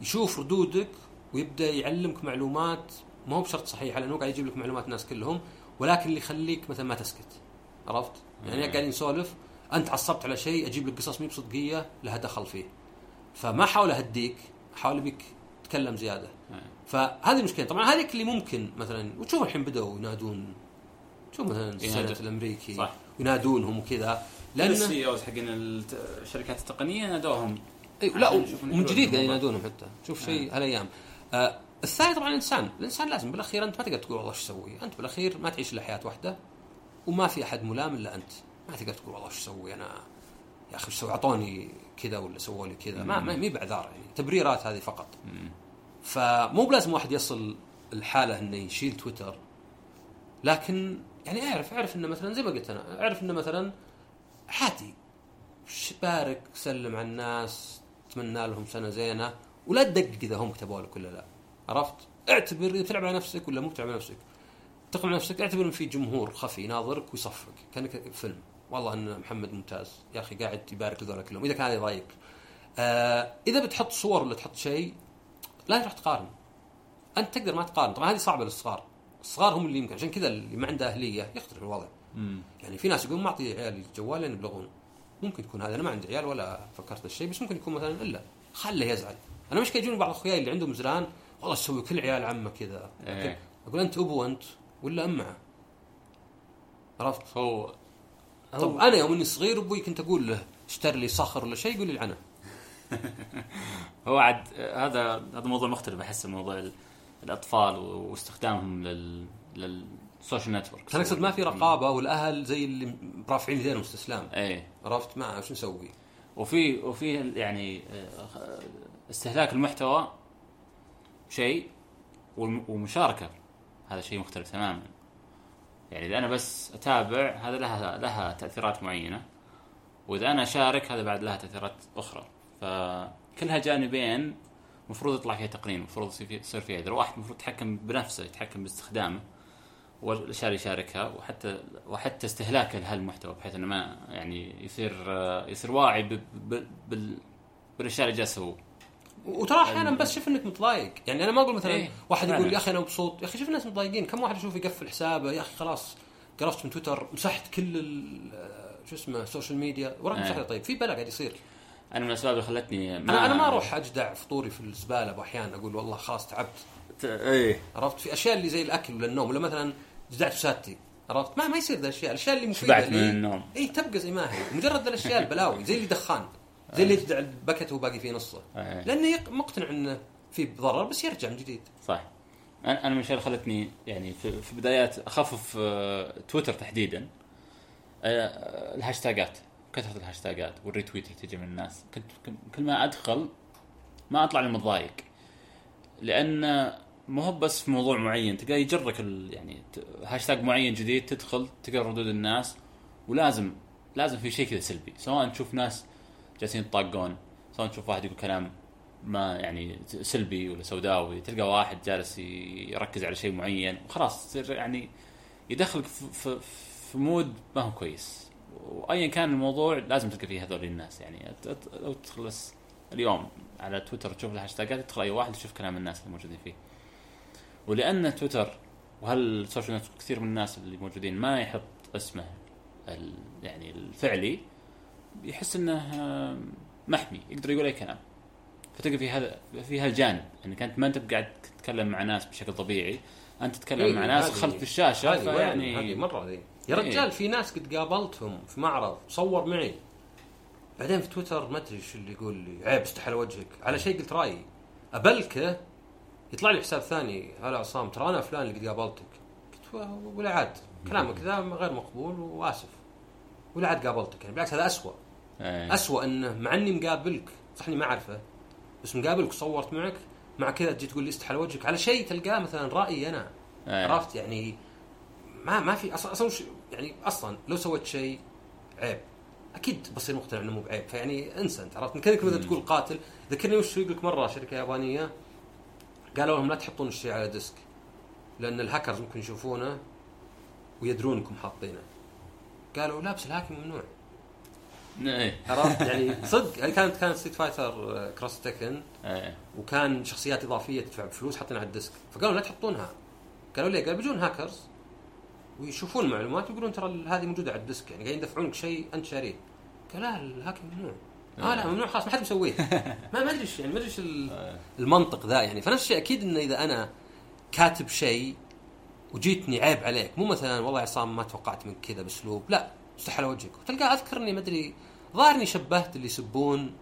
يشوف ردودك ويبدأ يعلمك معلومات. ما هو بشرط صحيحه لأنه قاعد يجيب لك معلومات الناس كلهم. ولكن اللي يخليك مثلا ما تسكت. عرفت؟ يعني قاعدين نسولف. أنت عصبت على شيء أجيب لك قصص مي بصدقية لها دخل فيه. فما احاول أهديك احاول بك تتكلم زيادة. فهذه المشكلة طبعا هذيك اللي ممكن مثلا وتشوف الحين بدأوا ينادون. شوف مثلا ال Senate. الأمريكي صح. ينادونهم وكذا. لأن ال CEOs حقين الشركات التقنية نادوهم. أي لا ومن جديد قاعدين. ينادونهم حتى. شوف شيء هالأيام. آه الثاني طبعا الإنسان. الإنسان لازم بالأخير أنت ما تقدر تقول والله إيش أسوي أنت بالأخير ما تعيش إلا حياة واحدة وما في أحد ملام إلا أنت. ما تقدر تقول والله إيش أسوي أنا يا أخي أسوي أعطوني كذا ولا سووا لي كذا. ما ما مي باعذار يعني. تبريرات هذه فقط. فمو بلازم واحد يصل الحالة إنه يشيل تويتر. لكن يعني أعرف أعرف إنه مثلا زي ما قلت أنا أعرف إنه مثلا عادي. بارك سلم على الناس تمنى لهم سنة زينة ولا تدقق إذا هم كتبوا لك ولا لا. عرفت؟ اعتبر اذا بتلعب على نفسك ولا مو بتلعب على نفسك. تقنع نفسك اعتبر إن في جمهور خفي يناظرك ويصفق. كأنك فيلم. والله ان محمد ممتاز. يا أخي قاعد يبارك لذولا كلهم. إذا كان هذا يضايقك آه إذا بتحط صور ولا تحط شيء لا تروح تقارن. أنت تقدر ما تقارن. طبعا هذه صعبة للصغار. الصغار هم اللي يمكن. عشان كذا اللي ما عنده أهلية يختلف الوضع. يعني في ناس يقولون ما أعطي عيال الجوال لين يبلغون. ممكن يكون هذا. أنا ما عندي عيال ولا فكرت بالشيء بس ممكن يكون مثلا إلا. خله يزعل. أنا مش يجوني بعض اخوياي اللي عندهم زران والله تسوي كل عيال عمة كذا. إيه. أقول أنت أبو انت ولا ام معه عرفت؟ هو طب أنا يوم إني صغير أبوي كنت أقول له اشتري لي صخر ولا شيء يقول لي العنه [LAUGHS] هو عاد هذا هذا موضوع مختلف أحس موضوع ال- الأطفال واستخدامهم لل للسوشيال نتورك أنا أقصد ما في رقابة والأهل زي اللي رافعين يدينهم استسلام إيه. عرفت؟ ما شو نسوي؟ وفي وفي يعني آه، استهلاك المحتوى شيء والم- والمشاركه هذا شيء مختلف تماما. يعني إذا أنا بس أتابع هذا لها لها تأثيرات معينة. وإذا أنا أشارك هذا بعد لها تأثيرات أخرى. فكلها جانبين المفروض يطلع فيها تقنين المفروض يصير فيه- يصير فيها. إذا واحد المفروض يتحكم بنفسه يتحكم باستخدامه والأشياء اللي يشاركها وحتى وحتى استهلاكه لهالمحتوى بحيث إنه ما يعني يصير يصير واعي بالأشياء اللي جالس يسويه وترى أحيانا بس شوف إنك متضايق. يعني أنا ما أقول مثلا إيه، واحد يقول. يا أخي أنا مبسوط. يا أخي شوف الناس متضايقين. كم واحد أشوف يقفل حسابه يا أخي خلاص قرفت من تويتر مسحت كل شو اسمه ال social media وراك إيه. مسحته. طيب في بلا قاعد يصير. أنا من الأسباب اللي خلتني أنا أنا ما أروح أجدع فطوري في الزبالة باحيان أقول والله خلاص تعبت. إيه. عرفت؟ في أشياء اللي زي الأكل ولا النوم. ولا مثلا جدعت وسادتي. عرفت؟ ما ما يصير ذا الأشياء. الأشياء اللي مفيدة شبعت من النوم. اي تبقى زي ما هي. مجرد الأشياء البلاوي زي اللي دخان. زي اللي يجدع البكت وهو باقي فيه نصه. إيه. لأنه يق- مقتنع إنه في ضرر بس يرجع من جديد. صح أنا أنا من الاشياء خلتني يعني في, في بدايات أخفف آه، تويتر تحديدا. آه، الهاشتاجات كثرة الهاشتاجات وال retweet اللي تجي من الناس. كنت كن- كل ما أدخل ما أطلع لي متضايق لأن مو هو بس في موضوع معين تلقاه يجرك ال- يعني هاشتاج معين جديد تدخل تقرأ ردود الناس. ولازم لازم في شيء كذا سلبي. سواء تشوف ناس جالسين يطاقون سواء تشوف واحد يقول كلام ما يعني سلبي ولا سوداوي. تلقى واحد جالس يركز على شيء معين وخلاص تصير يعني يدخلك في, mood ما هو كويس. وايا كان الموضوع لازم تلقى فيه هذول الناس. يعني لو تدخل بس اليوم على تويتر تشوف الهاشتاجات تدخل أي واحد تشوف كلام الناس اللي موجودين فيه. ولأن تويتر وهال social network كثير من الناس اللي موجودين ما يحط اسمه يعني الفعلي يحس إنه محمي يقدر يقول أي كلام. فتلقى في هذا في هالجانب إنك أنت ما أنت قاعد تتكلم مع ناس بشكل طبيعي أنت تتكلم إيه، مع ناس خلف الشاشة هذه وين؟ هذه فيعني مرة ذي يا إيه. رجال في ناس قد قابلتهم في معرض صور معي. بعدين في تويتر ما أدري إيش اللي يقول لي عيب استحل وجهك. على شيء قلت رأيي. أبلكه يطلع لي حساب ثاني هلا عصام ترى أنا فلان اللي قد قابلتك. قلت ولا عاد. كلامك ذا غير مقبول وآسف. ولا عاد قابلتك يعني بالعكس هذا اسوء إيه. اسوء إنه مع إني مقابلك صح إني ما أعرفه بس مقابلك وصورت معك مع كذا تجي تقول لي استحل وجهك على شيء تلقاه مثلا رأيي أنا إيه. عرفت؟ يعني ما ما في أصلا أصلا يعني أصلا لو سويت شيء عيب أكيد بصير مقتنع إنه مو بعيب فيعني انسى أنت عرفت؟ كذلك مثلا تقول قاتل ذكرني وش يقول لك مرة شركة يابانية قالوا لهم لا تحطون الشيء على disc لأن الهاكرز ممكن يشوفونه ويدرون إنكم حاطينه. قالوا لا بس ال hacking ممنوع. عرفت؟ يعني صدق يعني كانت كانت Street Fighter Cross Tekken وكان شخصيات إضافية تدفع بفلوس حاطينها على ال disc. فقالوا لا تحطونها. قالوا ليه؟ قال بيجون هاكرز ويشوفون المعلومات ويقولون ترى هذه موجودة على ال disc. يعني قاعدين يدفعونك شيء أنت شاريه. قال لا ال hacking ممنوع. آه لا ممنوع خلاص ما حد مسويه. [LAUGHS] ما ما أدري إيش يعني ما أدري إيش ال- المنطق ذا. يعني فنفس الشيء أكيد إنه إذا أنا كاتب شيء وجيتني عيب عليك. مو مثلا والله يا عصام ما توقعت منك كذا بأسلوب. لا استح على وجهك وتلقى أذكرني ما أدري ظاهرني شبهت اللي يسبون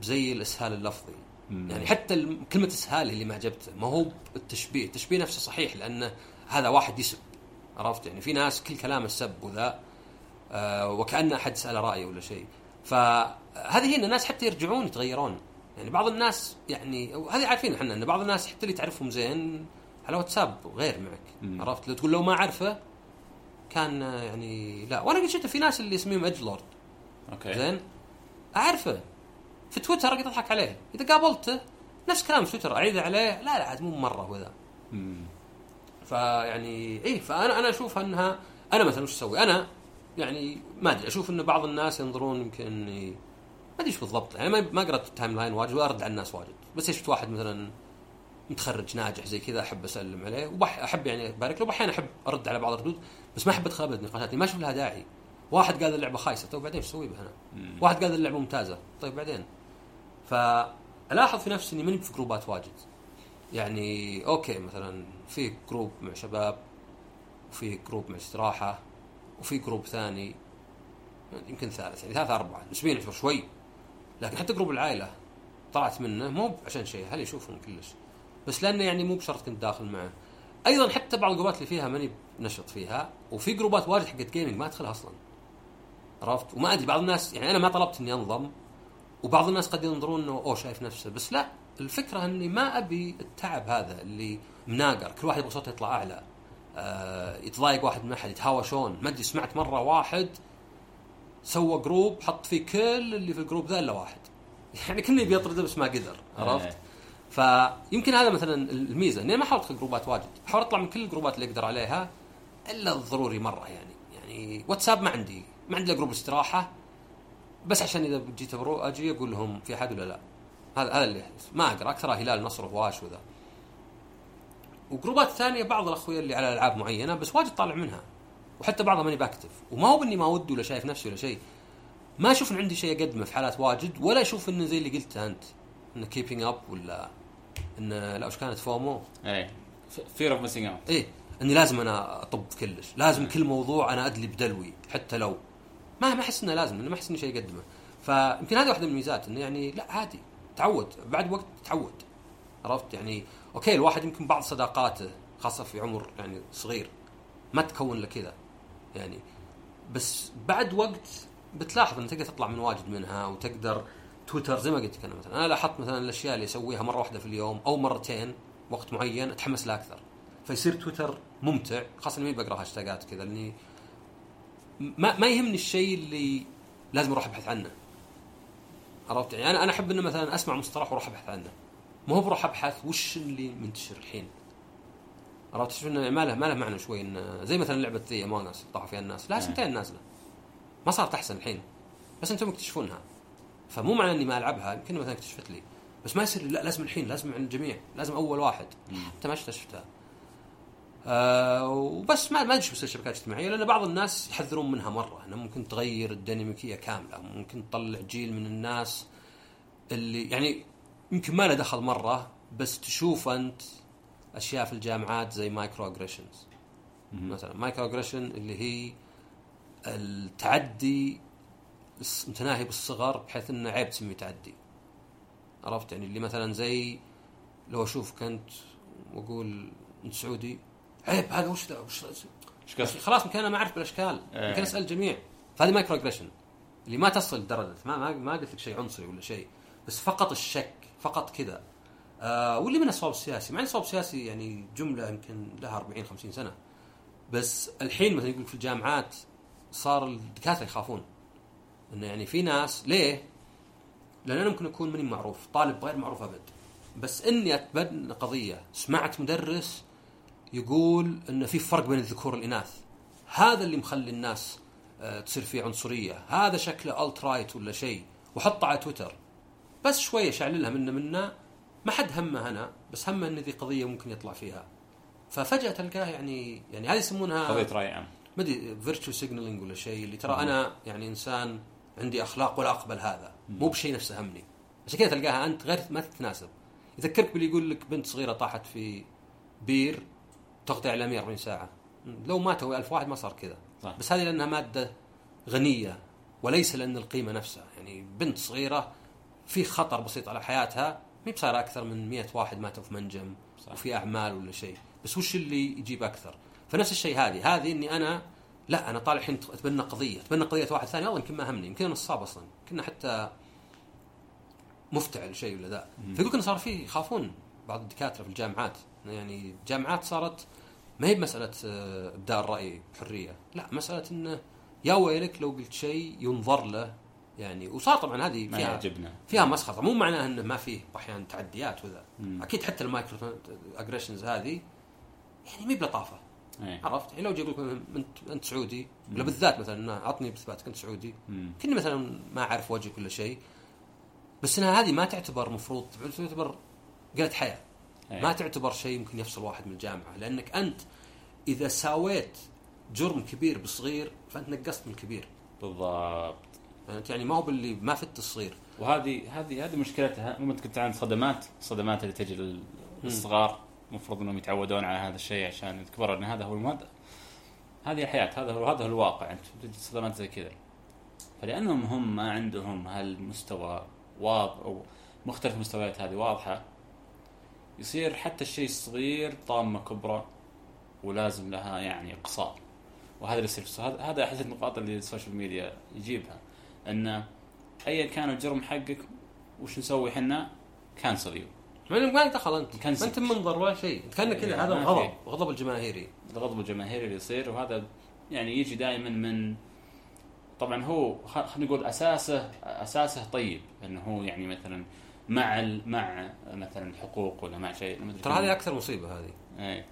بزي الإسهال اللفظي. مم. يعني حتى كلمة إسهال اللي ما عجبته. ما هو التشبيه. التشبيه نفسه صحيح لأنه هذا واحد يسب عرفت؟ يعني في ناس كل كلامه السب وذا آه وكانه أحد سال رأيه ولا شيء. فهذه هي إن الناس حتى يرجعون يتغيرون. يعني بعض الناس يعني وهذه عارفين إحنا إن بعض الناس حتى اللي تعرفهم زين على واتساب غير معك مم. عرفت؟ لو تقول لو ما أعرفه كان يعني لا. وأنا قد شفت في ناس اللي اسميهم edgelord okay. زين؟ أعرفه. في تويتر أقدر أضحك عليه. إذا قابلته نفس كلام في تويتر. اعيده عليه. لا لا عاد مو مرة وذا. فيعني إيه فأنا أنا أشوف أنها أنا مثلا وش أسوي؟ أنا يعني ما أدري. أشوف إن بعض الناس ينظرون يمكن إني ما أدري إيش بالضبط. يعني ما قرأت ال timeline واجد وأرد على الناس واجد. بس شفت واحد مثلا متخرج ناجح زي كذا أحب أسلم عليه. وبح أحب يعني أبارك له. واحيانا أحب أرد على بعض الردود. بس ما أحب ادخل ابد نقاشات ما أشوف لها داعي. واحد قال اللعبة خايسة طيب بعدين إيش أسوي بها؟ أنا؟ واحد قال اللعبة ممتازة طيب بعدين؟ فألاحظ في نفسي إني ماني في جروبات واجد. يعني okay مثلا في group مع شباب وفي group مع استراحة وفي group ثاني يمكن ثالث يعني ثلاثة أربعة نسبيا يعتبر شوي. لكن حتى group العائلة طلعت منه مو عشان شيء هل يشوفهم كلش؟ بس لأنه يعني مو بشرط كنت داخل معه. أيضا حتى بعض الجروبات اللي فيها ماني نشط فيها وفي جروبات واجد حقت gaming ما أدخلها أصلا. عرفت؟ وما أدري بعض الناس يعني أنا ما طلبت إني أنضم وبعض الناس قد ينظرون إنه أوه شايف نفسه بس لا الفكرة إني ما أبي التعب هذا اللي مناقر. كل واحد يبغى صوته يطلع أعلى. آه يتضايق واحد من أحد يتهاوشون ما أدري سمعت مرة واحد سوى group حط فيه كل اللي في ال group ذا إلا واحد. [LAUGHS] يعني كنا يبي يطرده بس ما قدر عرفت؟ إيه. فيمكن هذا مثلا الميزة. إني ما احاول ادخل جروبات واجد. أحاول أطلع من كل الجروبات اللي أقدر عليها إلا الضروري مرة يعني. يعني واتساب ما عندي. ما عندي إلا group استراحة بس عشان إذا جيت بروح أجي أقول لهم في أحد ولا لا. هذا هذا اللي يحدث. ما اقرا اكثرها هلال نصر وهواش وذا. وجروبات ثانية بعض الأخويا اللي على ألعاب معينة بس واجد طالع منها. وحتى بعضها ماني ب active. وما هو باني ما ودي ولا شايف نفسي ولا شيء. ما أشوف إن عندي شيء أقدمه في حالات واجد ولا أشوف انه زي اللي قلته أنت انه keeping up ولا انه لا وش كانت؟ FOMO؟ إيه. fear of missing out إيه. إني لازم أنا أطب كلش. لازم كل موضوع أنا أدلي بدلوي حتى لو ما ما أحس إنه لازم إنه ما أحس اني شيء اقدمه فيمكن هذه واحدة من الميزات إنه يعني لا عادي تعود. بعد وقت تعود. عرفت؟ يعني أوكي الواحد يمكن بعض صداقاته خاصة في عمر يعني صغير ما تكون له كذا يعني. بس بعد وقت بتلاحظ ان تقدر تطلع من واجد منها وتقدر تويتر زي ما قلت لك أنا مثلا. أنا لاحظت مثلا الأشياء اللي أسويها مرة واحدة في اليوم أو مرتين وقت معين أتحمس لها أكثر. فيصير تويتر ممتع خاصة إني ما بقرأ هاشتاجات كذا لأني ما ما يهمني الشيء اللي لازم أروح أبحث عنه. عرفت؟ يعني أنا أنا أحب إنه مثلا أسمع مصطلح وأروح أبحث عنه. ما هو بروح أبحث وش اللي منتشر الحين. عرفت؟ شوف إنه ما له ما له معنى شوي إنه زي مثلا لعبة ذي Among Us طاحوا فيها الناس. لا سنتين نازلة. ما صارت أحسن الحين. بس أنتم مكتشفونها فمو معنى إني ما ألعبها يمكن مثلا اكتشفت لي. بس ما يصير لا لازم الحين لازم عند الجميع لازم أول واحد. حتى ما اكتشفتها آه وبس ما ما أدري شو الشبكات الاجتماعيه لأن بعض الناس يحذرون منها مرة. انها ممكن تغير الديناميكية كاملة ممكن تطلع جيل من الناس اللي يعني يمكن ما له دخل مرة بس تشوف أنت أشياء في الجامعات زي microaggressions مثلا microaggression اللي هي التعدي متناهي بالصغر بحيث إنه عيب تسميه تعدي. عرفت؟ يعني اللي مثلا زي لو أشوفك أنت وأقول أنت سعودي عيب هذا وش وش؟ خلاص يمكن أنا ما أعرف بالأشكال. إيه. يمكن أسأل الجميع. فهذه microaggression اللي ما تصل لدرجه ما ما, ما قلت لك شيء عنصري ولا شيء بس فقط الشك فقط كذا. آه واللي من الصواب السياسي. مع إن الصواب السياسي يعني جملة يمكن لها 40 50 سنة. بس الحين مثلا يقول في الجامعات صار الدكاترة يخافون. إنه يعني في ناس ليه؟ لأن أنا ممكن أكون ماني معروف طالب غير معروف أبد. بس إني أتبنى قضية سمعت مدرس يقول إن في فرق بين الذكور والإناث. هذا اللي مخلي الناس آه، تصير في عنصرية. هذا شكله alt-right ولا شيء وحطه على تويتر. بس شوية شعللها منا منا ما حد همه أنا بس همه إن ذي قضية ممكن يطلع فيها. ففجأة تلقاه يعني يعني هذه يسمونها قضية رأي عام. ما أدري virtue signalling ولا شيء اللي ترى أنا يعني إنسان عندي أخلاق ولا أقبل هذا. مو بشيء نفسه همني. عشان كذا تلقاها أنت غير ما تتناسب. يذكرك باللي يقول لك بنت صغيرة طاحت في بير تغطي على 140 ساعة. لو ماتوا ألف واحد ما صار كذا. صح. بس هذه لأنها مادة غنية وليس لأن القيمة نفسها. يعني بنت صغيرة في خطر بسيط على حياتها ما بصاير أكثر من 100 واحد ماتوا في منجم صح. وفي أعمال ولا شيء. بس وش اللي يجيب أكثر؟ فنفس الشيء هذه. هذه إني أنا لا أنا طالع الحين أتبنى قضية. أتبنى قضية واحد ثاني والله يمكن ما همني يمكن أنا نصاب أصلا. كنا حتى مفتعل شيء ولا ذا. فيقول صار فيه يخافون بعض الدكاترة في الجامعات يعني الجامعات صارت ما هي بمسألة آه، ابداء الرأي بحريه لا مسألة انه يا ويلك لو قلت شيء ينظر له يعني وصار طبعا هذه ما فيها يعجبنا. فيها مسخرة. مو معناه انه ما فيه أحيانا تعديات وذا. أكيد حتى ال microaggressions هذه يعني مي بلطافة. إيه. عرفت؟ يعني لو جاي يقول لك أنت أنت سعودي ولا بالذات مثلا إنه أعطني باثباتك أنت سعودي. كني مثلا ما أعرف وجهك ولا شيء بس انها هذه ما تعتبر مفروض تعتبر قلة حيا. إيه. ما تعتبر شيء يمكن يفصل واحد من الجامعة لأنك أنت إذا ساويت جرم كبير بصغير فأنت نقصت من الكبير بالضبط. فهمت؟ يعني ما هو باللي ما فت الصغير. وهذه هذه هذه مشكلتها. مو كنت عن صدمات الصدمات اللي تجي لل- للصغار. المفروض إنهم يتعودون على هذا الشيء عشان يكبروا إن هذا هو المد... هذه الحياة هذا هو هذا هو الواقع. أنت تجي صدمات زي كذا. فلأنهم هم ما عندهم هالمستوى واضح أو مختلف المستويات هذه واضحة يصير حتى الشيء الصغير طامة كبرى ولازم لها يعني اقصاء وهذا اللي يصير. هذا- أحد النقاط اللي ال social media يجيبها. إن ايا كان الجرم حقك وش نسوي إحنا؟ cancel you ما دخل أنت. كان ما أنت. منظر ولا شيء. كأنك كذا يعني هذا الغضب. الغضب الجماهيري. الغضب الجماهيري اللي يصير. وهذا يعني يجي دائما من طبعا هو خلينا نقول اساسه أساسه طيب. إنه هو يعني مثلا مع مع مثلا الحقوق ولا مع شيء ترى. هذه أكثر مصيبة هذه. إيه.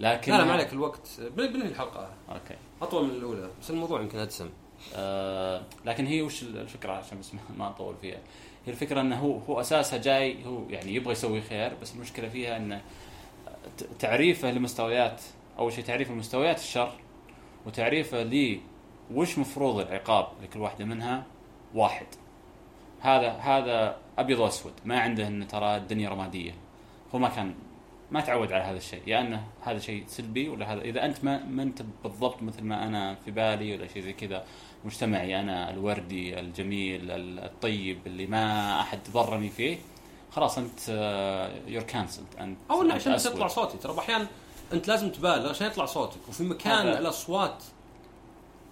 لكن لا لا ما عليك الوقت بن- بنهي الحلقة. أوكي. أطول من الأولى بس الموضوع يمكن ادسم آه لكن هي وش الفكرة؟ عشان بس ما- أطول فيها. هي الفكرة إنه هو هو أساسها جاي هو يعني يبغى يسوي خير بس المشكلة فيها إنه تعريفه لمستويات أول شيء تعريفه لمستويات الشر وتعريفه ل وش مفروض العقاب لكل واحدة منها؟ واحد. هذا هذا أبيض وأسود ما عنده انه ترى الدنيا رمادية هو ما كان ما تعود على هذا الشيء يا إنه هذا شيء سلبي ولا هذا إذا أنت ما ما أنت بالضبط مثل ما أنا في بالي ولا شيء زي كذا مجتمعي أنا الوردي الجميل ال- الطيب اللي ما أحد ضرني فيه خلاص أنت يور كانسلد أنت أو انه عشان. تطلع صوتي ترى أحيانا أنت لازم تبالغ عشان يطلع صوتك وفي مكان الأصوات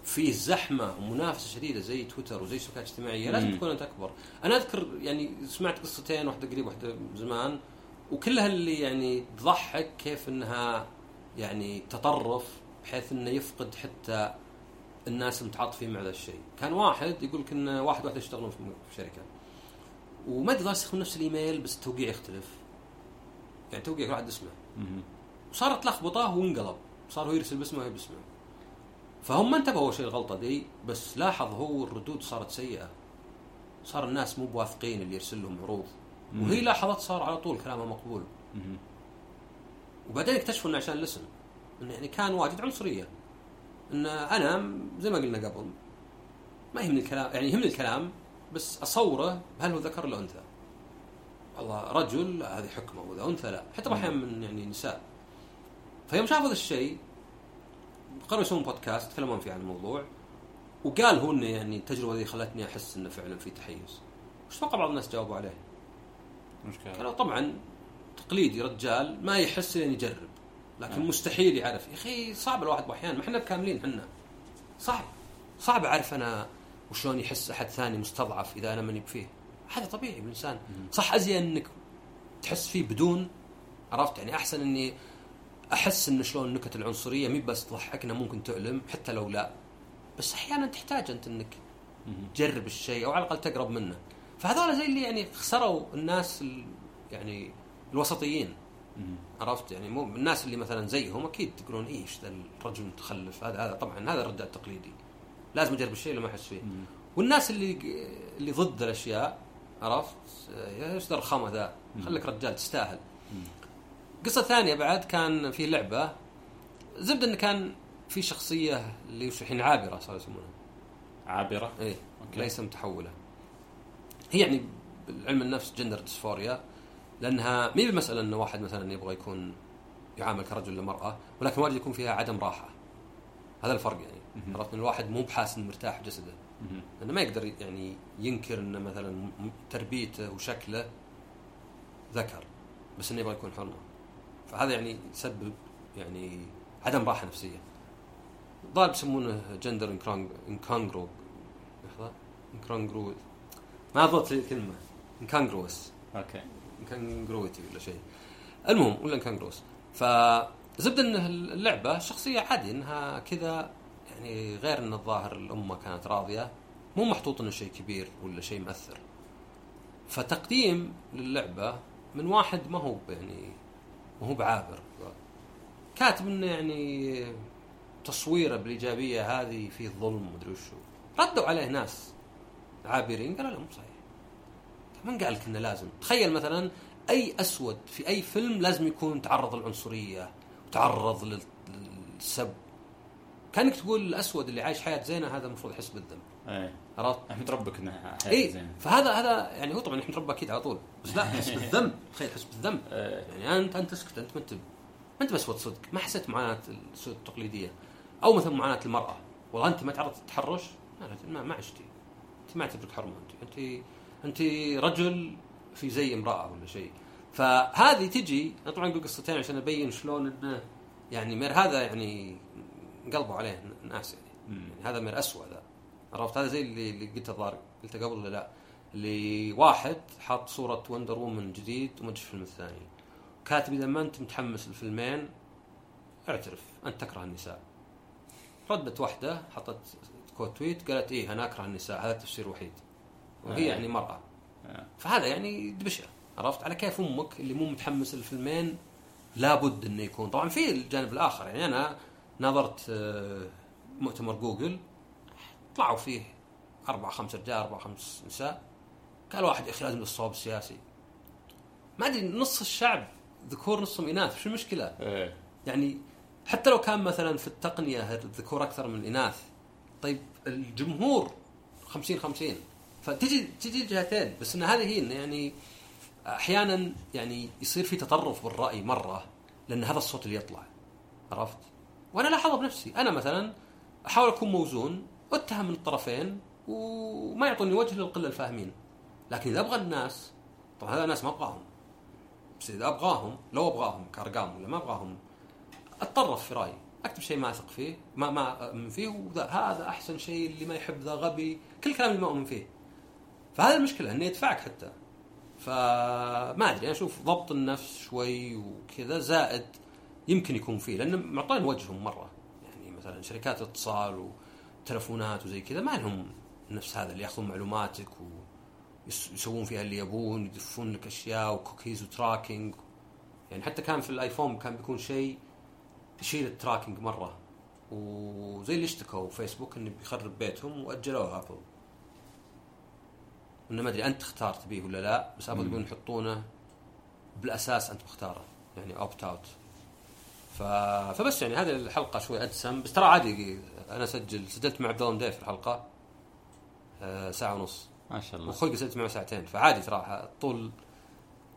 فيه زحمة ومنافسة شديدة زي تويتر وزي الشبكات الاجتماعية لازم مم. تكون أنت أكبر. أنا أذكر يعني سمعت قصتين واحدة قريب واحدة زمان وكلها اللي يعني تضحك كيف إنها يعني تطرف بحيث إنه يفقد حتى الناس المتعاطفين مع ذا الشيء. كان واحد يقول لك إن واحد واحدة يشتغلون في شركة. وما أدري يستخدم نفس الإيميل بس التوقيع يختلف. يعني توقيع كل واحد اسمه. وصارت لخبطة وانقلب. صار هو يرسل باسمه وهي باسمه. فهم ما انتبهوا شيء الغلطه دي بس لاحظ هو الردود صارت سيئة. صار الناس مو بواثقين اللي يرسل لهم عروض. وهي لاحظت صار على طول كلامها مقبول. وبعدين اكتشفوا إنه عشان الاسم إنه يعني كان واجد عنصرية. إن أنا زي ما قلنا قبل ما يهمني الكلام يعني يهمني الكلام بس أصوره هل هو ذكر ولا أنثى؟ والله رجل هذه حكمه وإذا أنثى لا. حتى أحيانا من يعني نساء. فيوم شافوا هذا الشيء قرروا يسوون بودكاست يتكلمون فيه عن الموضوع. وقال هو إنه يعني التجربة ذي خلتني أحس إنه فعلا في تحيز. وش توقع بعض الناس جاوبوا عليه؟ مشكلة. قالوا طبعا تقليدي رجال ما يحس لين يجرب لكن آه. مستحيل يعرف. يا أخي صعب الواحد بأحيان. ما إحنا بكاملين إحنا. صعب. صعب أعرف أنا وشلون يحس أحد ثاني مستضعف إذا أنا ماني فيه. هذا طبيعي بالإنسان. صح أزين إنك تحس فيه بدون عرفت؟ يعني أحسن إني أحس إن شلون النكت العنصرية مي بس تضحكنا ممكن تؤلم حتى لو لا. بس أحيانا تحتاج أنت إنك. تجرب الشيء أو على الأقل تقرب منه. فهذول زي اللي يعني خسروا الناس ال- يعني الوسطيين. عرفت؟ يعني مو الناس اللي مثلا زيهم أكيد تقولون إيش ذا الرجل المتخلف هذا هذا طبعا هذا الرداء التقليدي. لازم أجرب الشيء اللي ما أحس فيه؟ والناس اللي اللي ضد الأشياء عرفت؟ يا إيش ذا الرخامة ذا؟ خليك رجال تستاهل. قصة ثانية بعد كان في لعبة. زبدة انه كان في شخصية اللي وش الحين عابرة صاروا يسمونها. عابرة؟ إيه okay. ليس متحولة. هي يعني علم النفس gender dysphoria لأنها مي بالمسألة انه واحد مثلا يبغى يكون يعامل كرجل لمرأة ولكن وارد يكون فيها عدم راحة. هذا الفرق يعني. عرفت؟ إن الواحد مو بحاس إنه مرتاح بجسده مهم. لأنه ما يقدر يعني ينكر إنه مثلا تربيته وشكله ذكر بس إنه يبغى يكون حرمه فهذا يعني يسبب يعني عدم راحة نفسية. صاروا يسمونه gender incongru لحظة. incongru ما ضبط الكلمة. incongruous okay. incongruity ولا شيء. المهم ولا incongruous فزبده إن اللعبة شخصية عادي إنها كذا يعني غير إن الظاهر الأمة كانت راضية. مو محطوط إنه شيء كبير ولا شيء مؤثر. فتقديم للعبة من واحد ما هو يعني ما هو بعابر. كاتب إنه يعني تصويره بالإيجابية هذه فيه ظلم مدري وشو. ردوا عليه ناس عابرين قالوا لا مو صحيح. من قال لك إنه لازم؟ تخيل مثلا أي أسود في أي فيلم لازم يكون تعرض للعنصرية وتعرض لل- للسب. كأنك تقول الأسود اللي عايش حياة زينة هذا المفروض يحس بالذنب. إيه. عرفت؟ احمد ربك انها اي. فهذا هذا يعني هو طبعا يحمد ربه أكيد على طول. بس لا حس بالذنب [LAUGHS] تخيل حس بالذنب إيه. يعني انت أنت اسكت أنت ما انت ما أنت بسود صدق. ما حسيت معاناة السود التقليدية. أو مثلا معاناة المرأة. والله أنت ما تعرضت للتحرش ما, ما عشتي. أنت ما اعتبرك حرمة أنت. انت أنت رجل في زي امرأة ولا شيء. فهذه تجي أنا طبعا أقول قصتين عشان أبين شلون إنه يعني مير هذا يعني انقلبوا عليه ناس يعني. يعني هذا مير اسوء عرفت هذا زي اللي اللي قلته الظاهر قلته قبل ولا لا؟ اللي واحد حاط صورة Wonder Woman جديد وما في الفيلم الثاني. كاتب إذا ما أنت متحمس للفيلمين اعترف أنت تكره النساء. ردت واحدة حطت quote tweet قالت إيه أنا أكره النساء هذا التفسير الوحيد. وهي آه. يعني مرأة. آه. فهذا يعني دبشة عرفت؟ على كيف أمك اللي مو متحمس للفيلمين لابد إنه يكون. طبعا في الجانب الآخر يعني أنا نظرت آه، مؤتمر جوجل طلعوا فيه أربع خمس رجال أربع خمس نساء قال واحد يا أخي لازم الصواب السياسي. ما أدري نص الشعب ذكور نصهم اناث شو المشكلة؟ إيه. يعني حتى لو كان مثلا في التقنية الذكور أكثر من الإناث طيب الجمهور 50 50 فتجي تجي الجهتين. بس إن هذه هي انه يعني أحيانا يعني يصير في تطرف بالرأي مرة لأن هذا الصوت اللي يطلع. عرفت؟ وأنا لاحظها بنفسي. أنا مثلا أحاول أكون موزون اتهم من الطرفين وما يعطوني وجه للقلة الفاهمين. لكن إذا أبغى الناس طبعا هذا الناس ما أبغاهم. بس إذا أبغاهم لو أبغاهم كأرقام ولا ما أبغاهم أتطرف في رأيي. أكتب شيء ما أثق فيه ما ما أؤمن فيه هذا أحسن شيء اللي ما يحب ذا غبي. كل الكلام اللي ما أؤمن فيه. فهذا المشكلة انه يدفعك حتى. فما أدري أنا أشوف ضبط النفس شوي وكذا زائد يمكن يكون فيه لأن معطين وجههم مرة. يعني مثلا شركات الاتصال وتلفونات وزي كذا ما لهم نفس هذا اللي ياخذون معلوماتك ويسوون فيها اللي يبون يدفون لك أشياء و cookies و tracking يعني حتى كان في الآيفون كان بيكون شيء يشيل ال tracking مرة. وزي اللي اشتكوا فيسبوك إنه بيخرب بيتهم واجلوها ابل إنه ما أدري أنت تختار تبيه ولا لا بس ابل يقولون يحطونه بالأساس أنت مختاره يعني opt out ف... فبس يعني هذه الحلقة شوي ادسم بس ترى عادي أنا سجل سجلت مع عبد الله مديف الحلقة آه، ساعة ونص. ما شاء الله. واخوي سجلت معه ساعتين فعادي ترى طول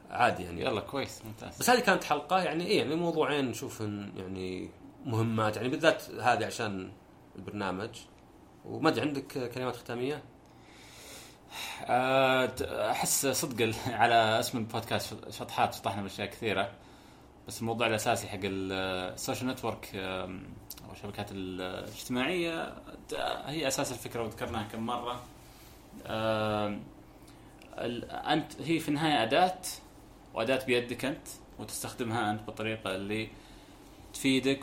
عادي يعني. يلا كويس ممتاز. بس هذه كانت حلقة يعني إيه يعني موضوعين نشوف يعني مهمات يعني بالذات هذه عشان البرنامج. وما أدري عندك كلمات ختامية؟ آه، أحس صدق [LAUGHS] على اسم البودكاست شطحات شطحنا بأشياء كثيرة. بس الموضوع الأساسي حق ال social network أو الشبكات ال- الاجتماعية هي أساس الفكرة وذكرناها كم مرة انت هي في النهاية أداة وأداة بيدك أنت وتستخدمها أنت بالطريقة اللي تفيدك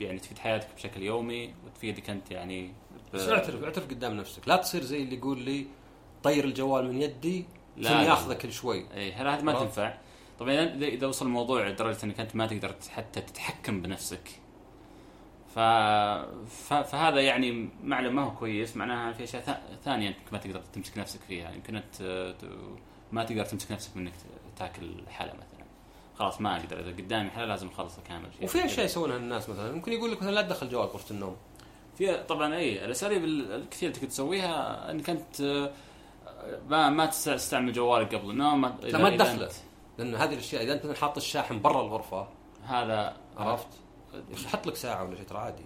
يعني تفيد حياتك بشكل يومي وتفيدك أنت يعني ب- بس اعترف اعترف قدام نفسك لا تصير زي اللي يقول لي طير الجوال من يدي لا،. ياخذه كل شوي اي هذا ما. تنفع طبعا اذا وصل الموضوع لدرجة إنك أنت ما تقدر حتى تتحكم بنفسك. ف... ف... فهذا يعني معلم ما هو كويس معناها في أشياء ثانية أنك ما تقدر تمسك نفسك فيها. يمكن أنت. ما تقدر تمسك نفسك من انك تاكل حلا مثلا. خلاص ما أقدر إذا قدامي حلا لازم اخلصه كامل. وفي أشياء يسوونها الناس مثلا. ممكن يقول لك مثلا لا تدخل جوال غرفه النوم. في طبعا إي الأساليب ال- الكثير اللي تقدر تسويها إنك أنت آه، ما ما تستعمل جوالك قبل النوم. ما- لا ما تدخله. لأنه هذه الأشياء إذا أنت حاط الشاحن برا الغرفة هذا عرفت؟ حط لك ساعة ولا شيء ترى عادي.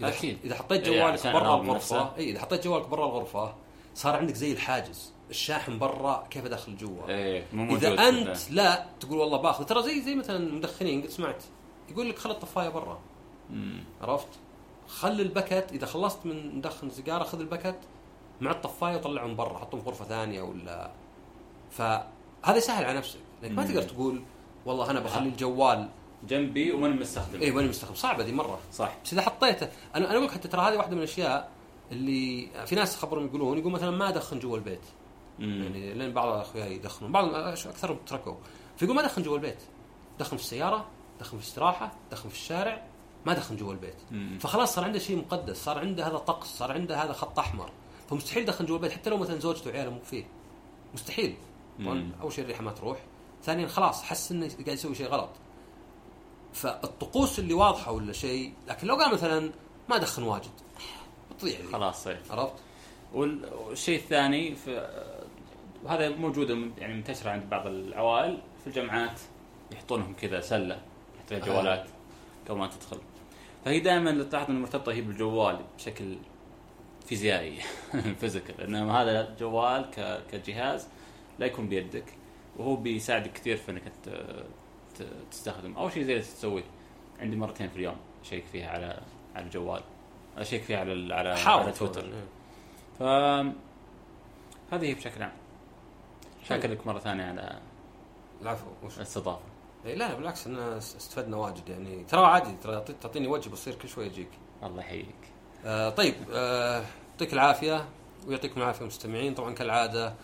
إذا أكيد. إذا حطيت إيه، جوالك برا الغرفة. اي إذا حطيت جوالك برا الغرفة صار عندك زي الحاجز. الشاحن برا كيف أدخل جوا؟ إيه مو إذا أنت لا تقول والله باخذ. ترى زي زي مثلا المدخنين قد سمعت. يقول لك خل الطفاية برا. عرفت؟ خلي البكت إذا خلصت من مدخن سيجاره خذ البكت مع الطفاية وطلعهم برا. حطهم في غرفة ثانية ولا فهذا يسهل على نفسك. لانك ما. تقدر تقول والله أنا بخلي الجوال جنبي وماني مستخدم اي ماني مستخدم. صعبة ذي مرة. صح. بس إذا حطيته أنا أنا أقول لك حتى ترى هذه واحدة من الأشياء اللي في ناس خبرهم يقولون يقول مثلا ما أدخن جوا البيت. مم. يعني لأن بعض أخوياي يدخنون بعض أكثرهم تركوا. فيقول ما أدخن جوا البيت. دخن في السيارة دخن في الاستراحة دخن في الشارع ما دخن جوا البيت. مم. فخلاص صار عنده شيء مقدس صار عنده هذا طقس صار عنده هذا خط أحمر. فمستحيل يدخن جوا البيت حتى لو مثلا زوجته وعياله مو فيه. مستحيل. طبعاً. أول شيء الريحة ما تروح. ثانيا خلاص حس إنه قاعد يسوي شيء غلط فالطقوس اللي واضحة ولا شيء لكن لو قال مثلا ما ادخن واجد بتضيع. خلاص. عرفت؟ وال- والشيء الثاني في وهذا موجوده من- يعني منتشره عند بعض العوائل في الجامعات يحطون لهم كذا سلة يحط لها جوالات قبل ما تدخل فهي دائما تلاحظ انها مرتبطة هي بالجوال بشكل فيزيائي [LAUGHS] فيزيكال لأن هذا جوال ك- كجهاز لا يكون بيدك وهو بيساعدك كثير في إنك تستخدم. أول شيء زي اللي تسويه عندي مرتين في اليوم أشيك فيها على على الجوال. أشيك فيها على على, على تويتر. إيه. ف هذه هي بشكل عام. شاكرك مرة ثانية على العفو وش؟ الاستضافة. إيه لا بالعكس أنا استفدنا واجد يعني ترى عادي ترى تعطي- تعطيني وجه بصير كل شوي يجيك. الله يحييك. آه طيب آه، يعطيك العافية ويعطيكم العافية المستمعين طبعا كالعادة آه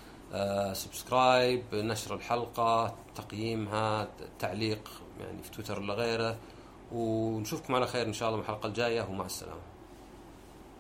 سبسكرايب نشر الحلقة تقييمها تعليق يعني في تويتر ولا غيره. ونشوفكم على خير إن شاء الله من الحلقة الجاية ومع السلامة.